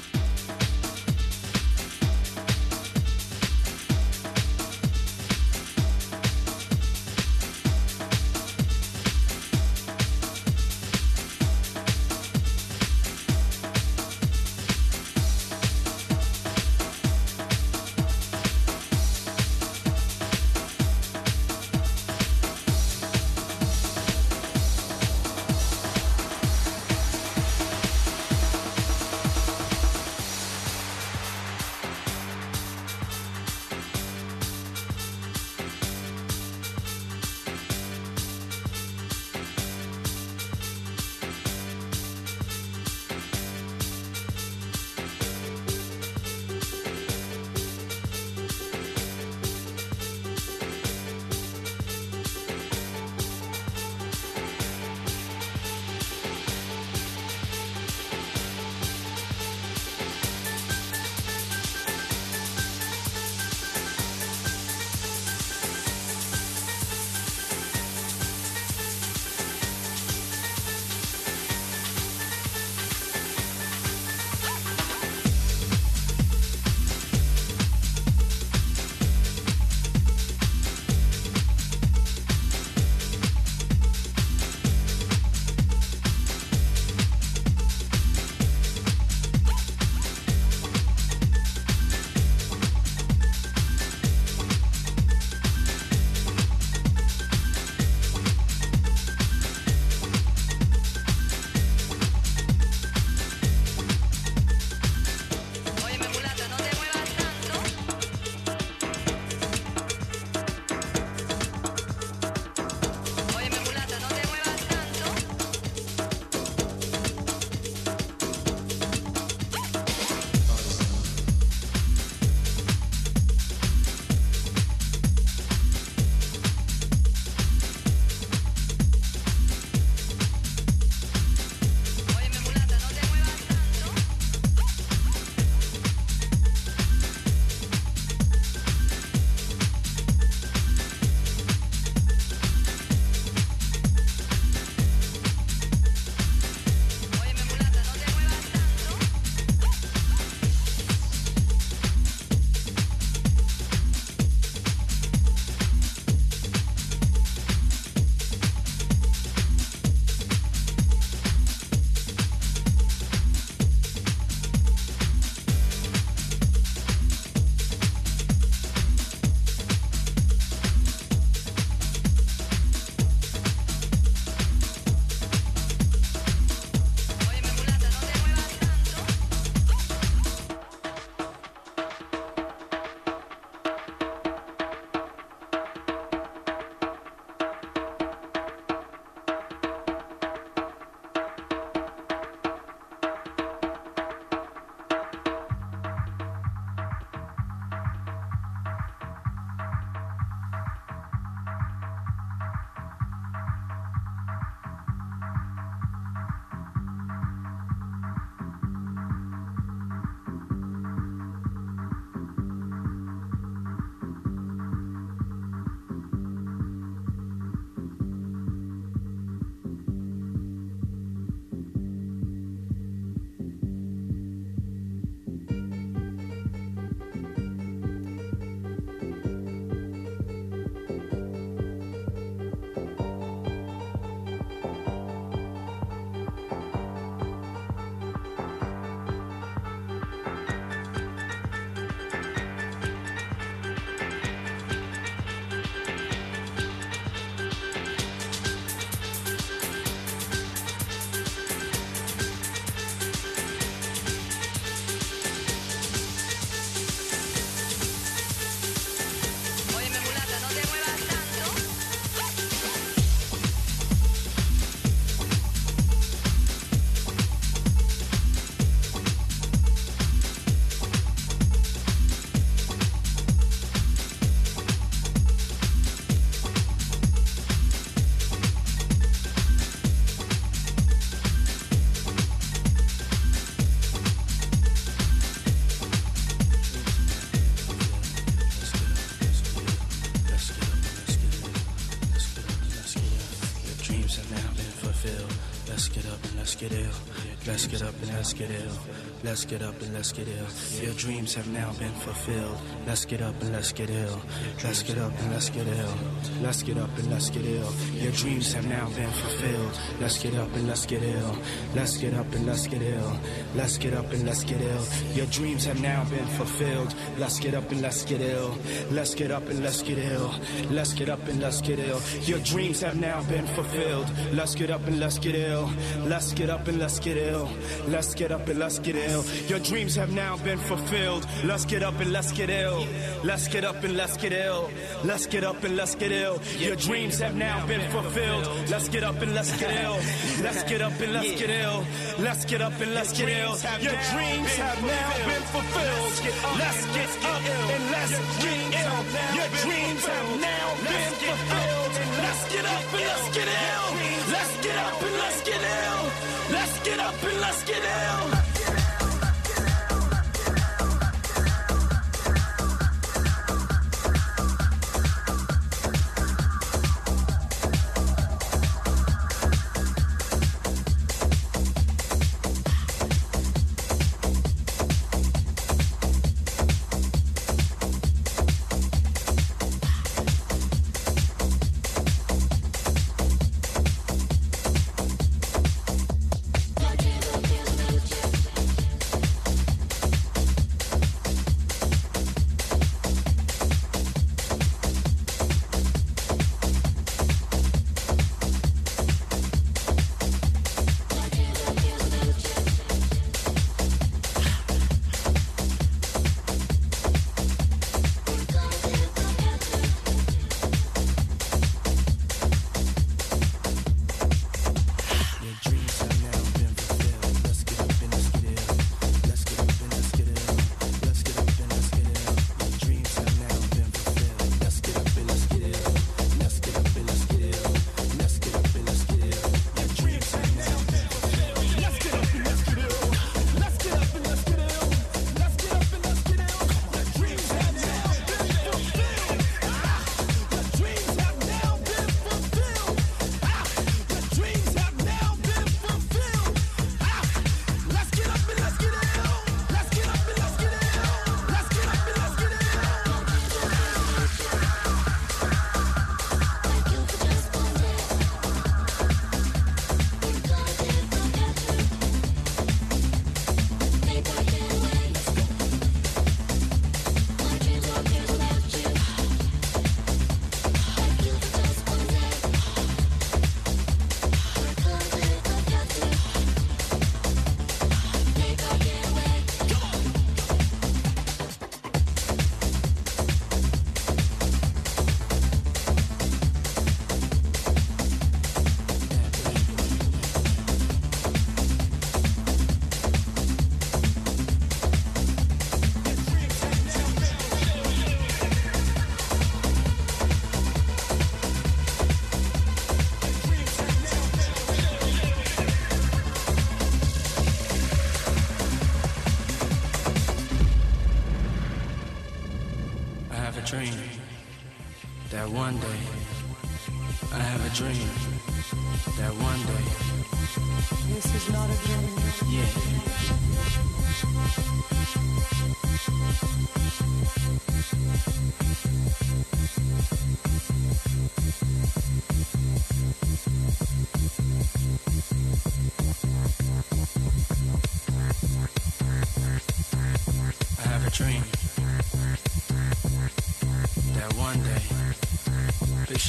Let's get ill. Let's get up and let's get ill. Your dreams have now been fulfilled. Let's get up and let's get ill. Let's get up and let's get ill. Let's get up and let's get ill. Your dreams have now been fulfilled. Let's get up and let's get ill. Let's get up and let's get ill. Let's get up and let's get ill. Your dreams have now been fulfilled. Let's get up and let's get ill. Let's get up and let's get ill. Let's get up and let's get ill. Your dreams have now been fulfilled. Let's get up and let's get ill. Let's get up and let's get ill. Let's get up and let's get ill. Your dreams have now been fulfilled. Let's get up and let's get ill. Let's get up and let's get ill. Let's get up and let's get ill. Your dreams have now been fulfilled. Let's get up and let's get ill. Let's get up and let's get ill. Let's get up and let's get ill. Your dreams have now been fulfilled. Let's get up and let's get ill. Your dreams have now been fulfilled. Let's get up and let's get ill. Let's get up and let's get ill. Let's get up and let's get ill.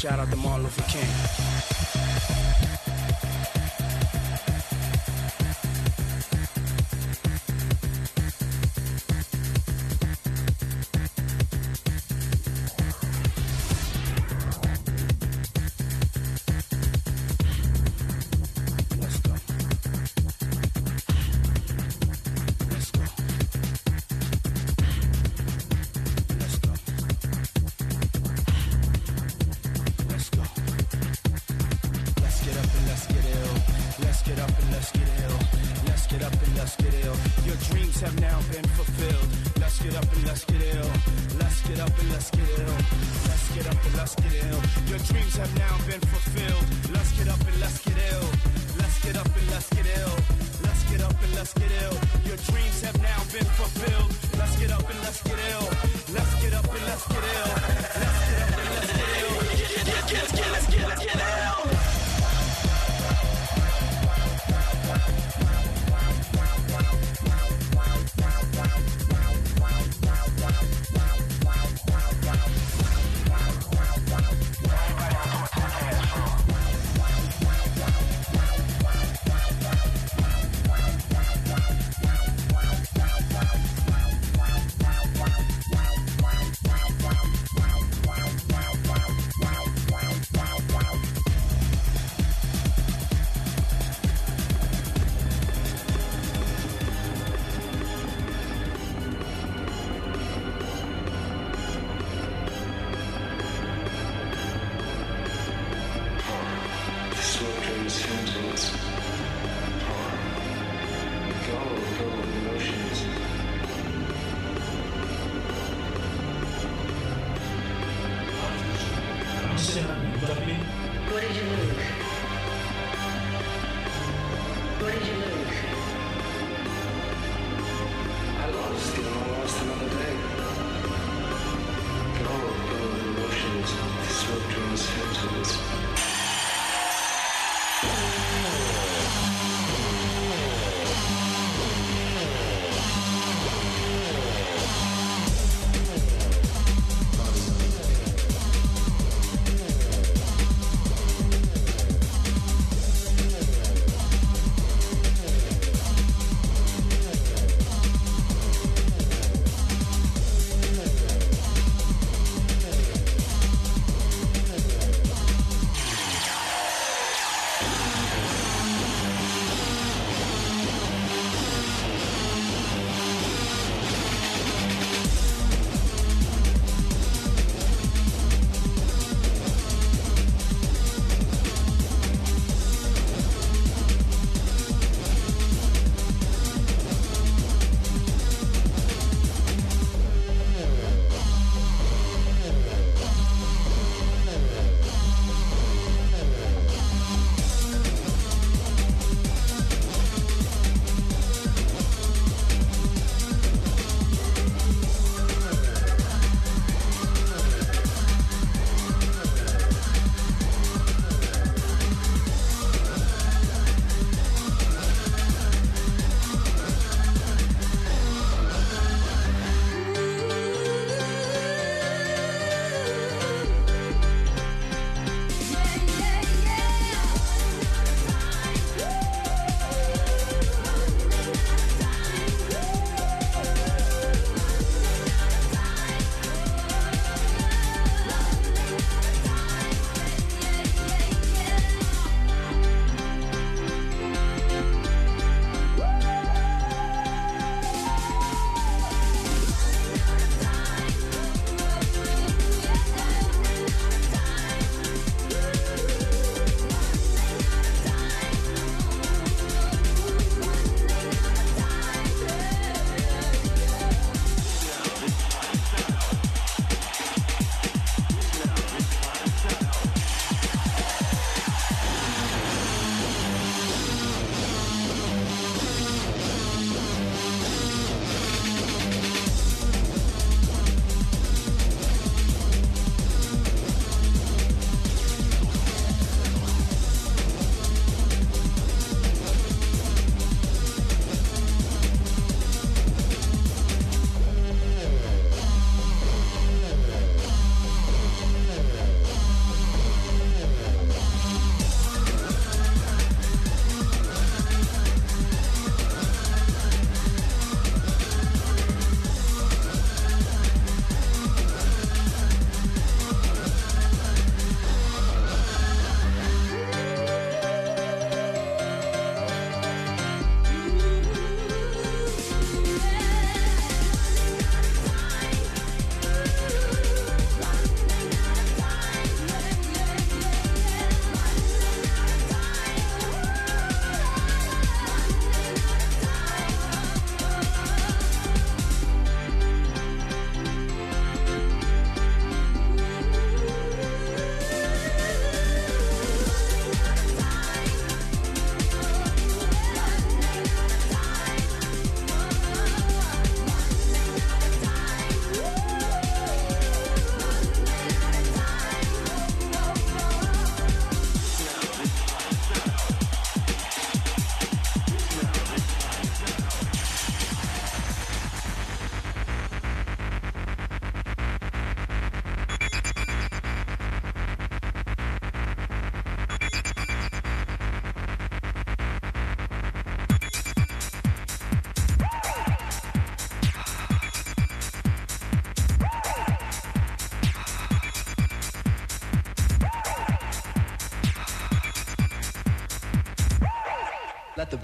Shout out to Martin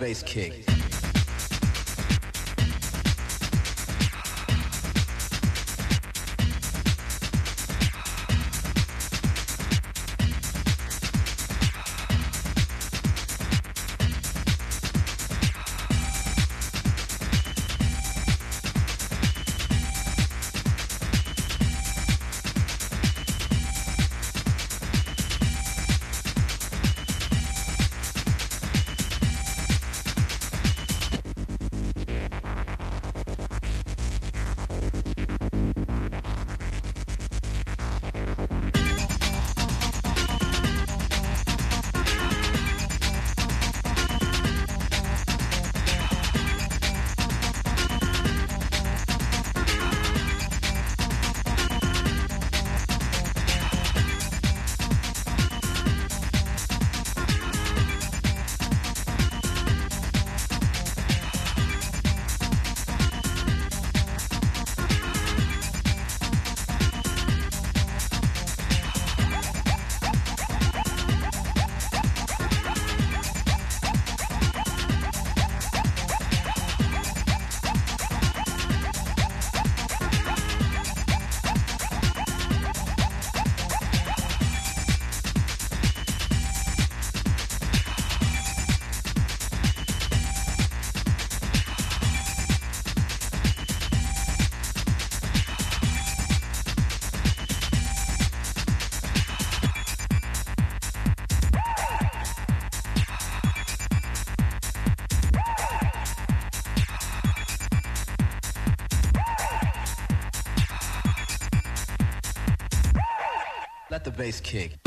bass kick. Bass kick. Kick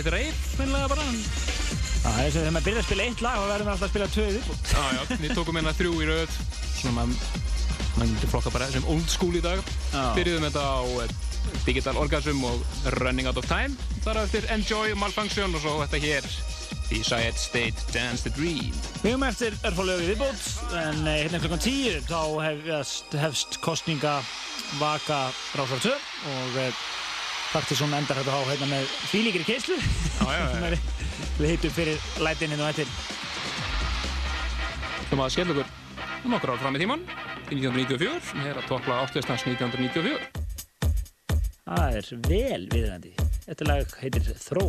í svakalegt reif, finnilega bara. Það er sem þegar maður byrjar að spila eitt lag og verður maður alltaf að spila tvö viðbútt. Já, já, við tókum hérna þrjú í röð, svona maður, maður myndi flokka bara sem old school í dag. Já. Byrjuðum þetta á eh, Digital Orgasm og Running Out of Time. Þar eftir Enjoy, Malfunction og svo þetta hér, Desired State, Dance the Dream. Við höfum eftir örfálögu viðbútt, en eh, hérna klokkan tíu þá hefst, hefst kostninga vaka rásar 2 og Partisón endar þetta á hérna með já, já. Við heitum fyrir lætininn og eftir. Þú maður skell okkur nokkur ár fram í tíman, til 1994, sem er að toppla áttlistans 1994. Það er vel viðrændi. Þetta lag heitir Þró.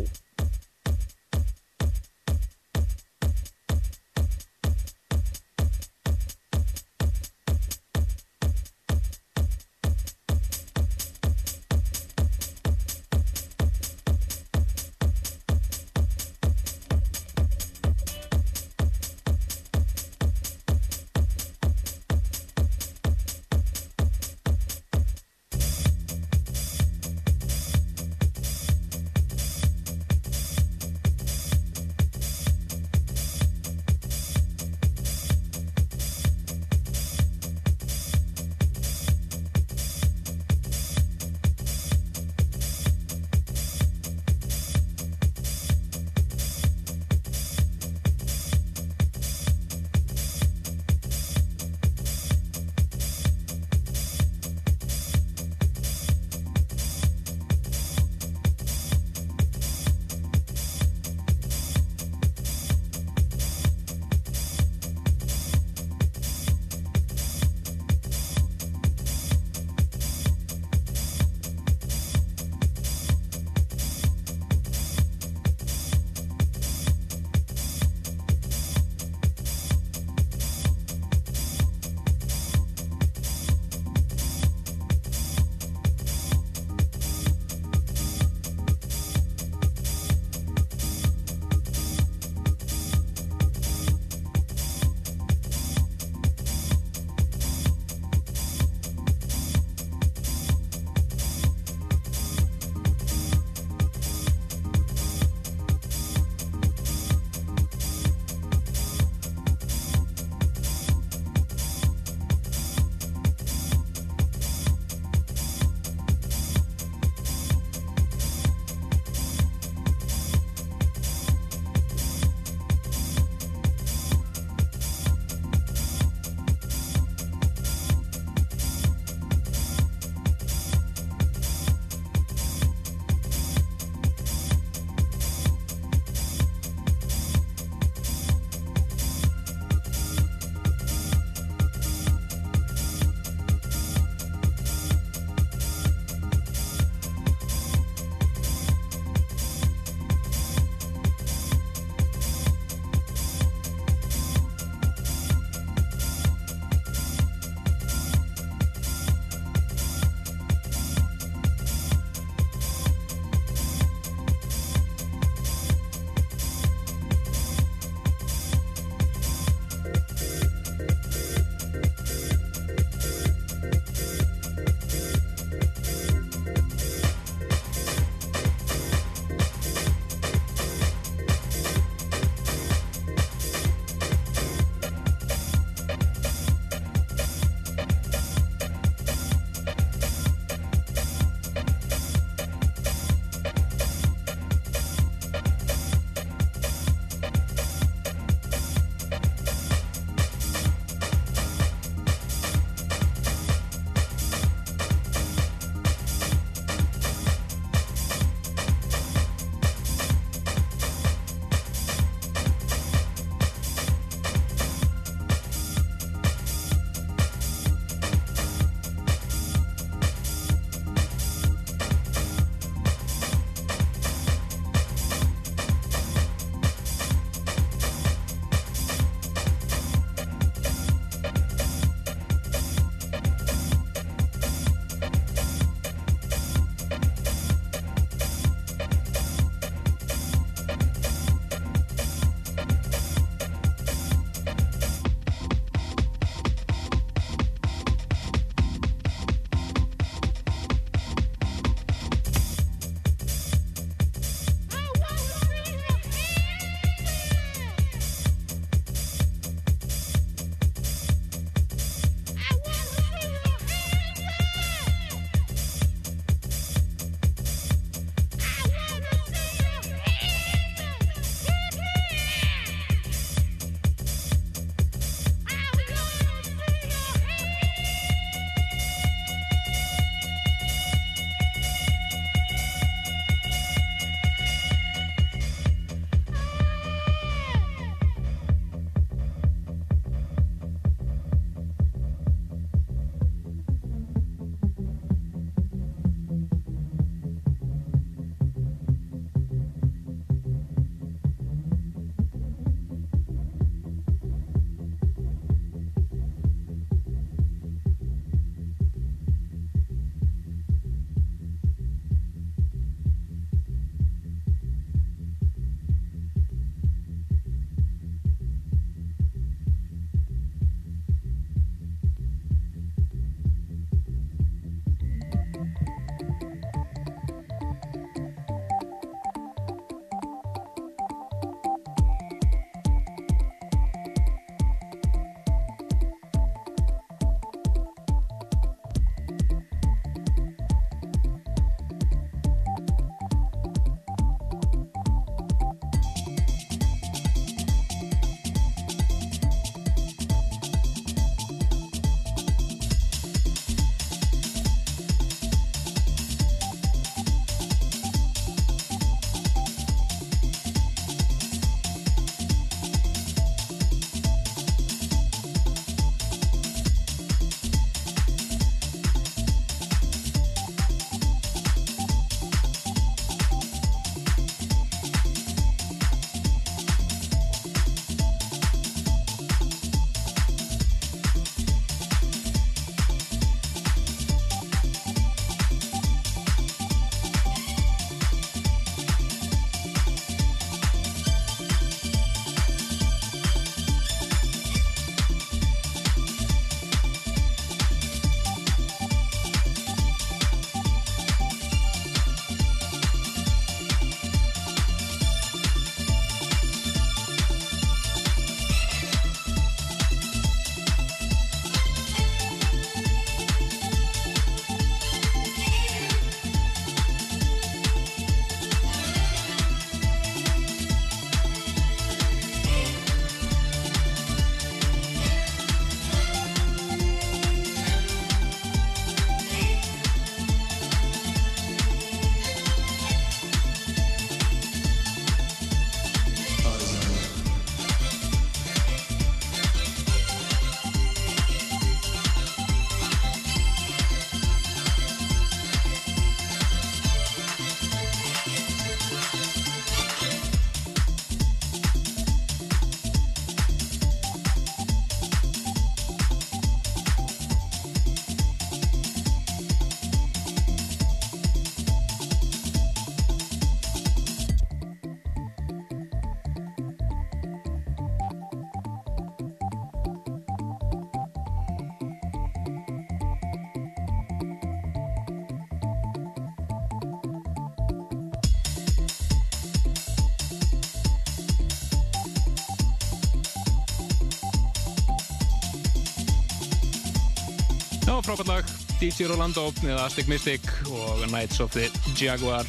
Frábært lag DJ Rolando eða Aztec Mystic og Knights of the Jaguar.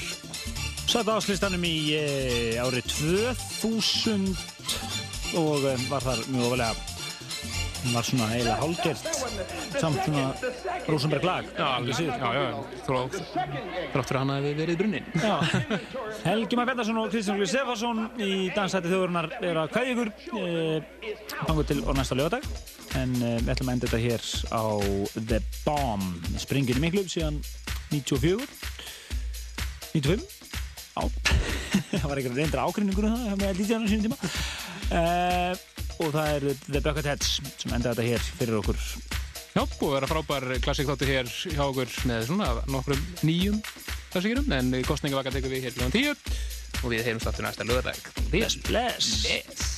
Satt áslistanum í e, árið 2000 og e, var þar mjög ofalega var svona eiginlega hálgert samt svona Rosenberg lag. Já, alveg síður. Já, já, þró- þrátt fyrir hann að við verið brunnin. Já. Helgi Már Bjarnason og Kristján Lúi Stefansson í dansætti þjóðurinnar er að kvæði ykkur e, fangur til og næsta lögadag en e, við ætlum að enda þetta hér á The Bomb. Springinu miklu síðan 94 95 á það var einhver reyndra ákrinningur um það með DJ-anum sínum tíma. E, og það er The Bucketheads sem enda þetta hér fyrir okkur. Já, búið að vera frábær klassik þáttur hér hjá okkur með svona nokkrum nýjum klassikurum en kostningavaka tekum við hér kl. 10 og við heyrumst aftur næsta lögadag Bless, bless. Bless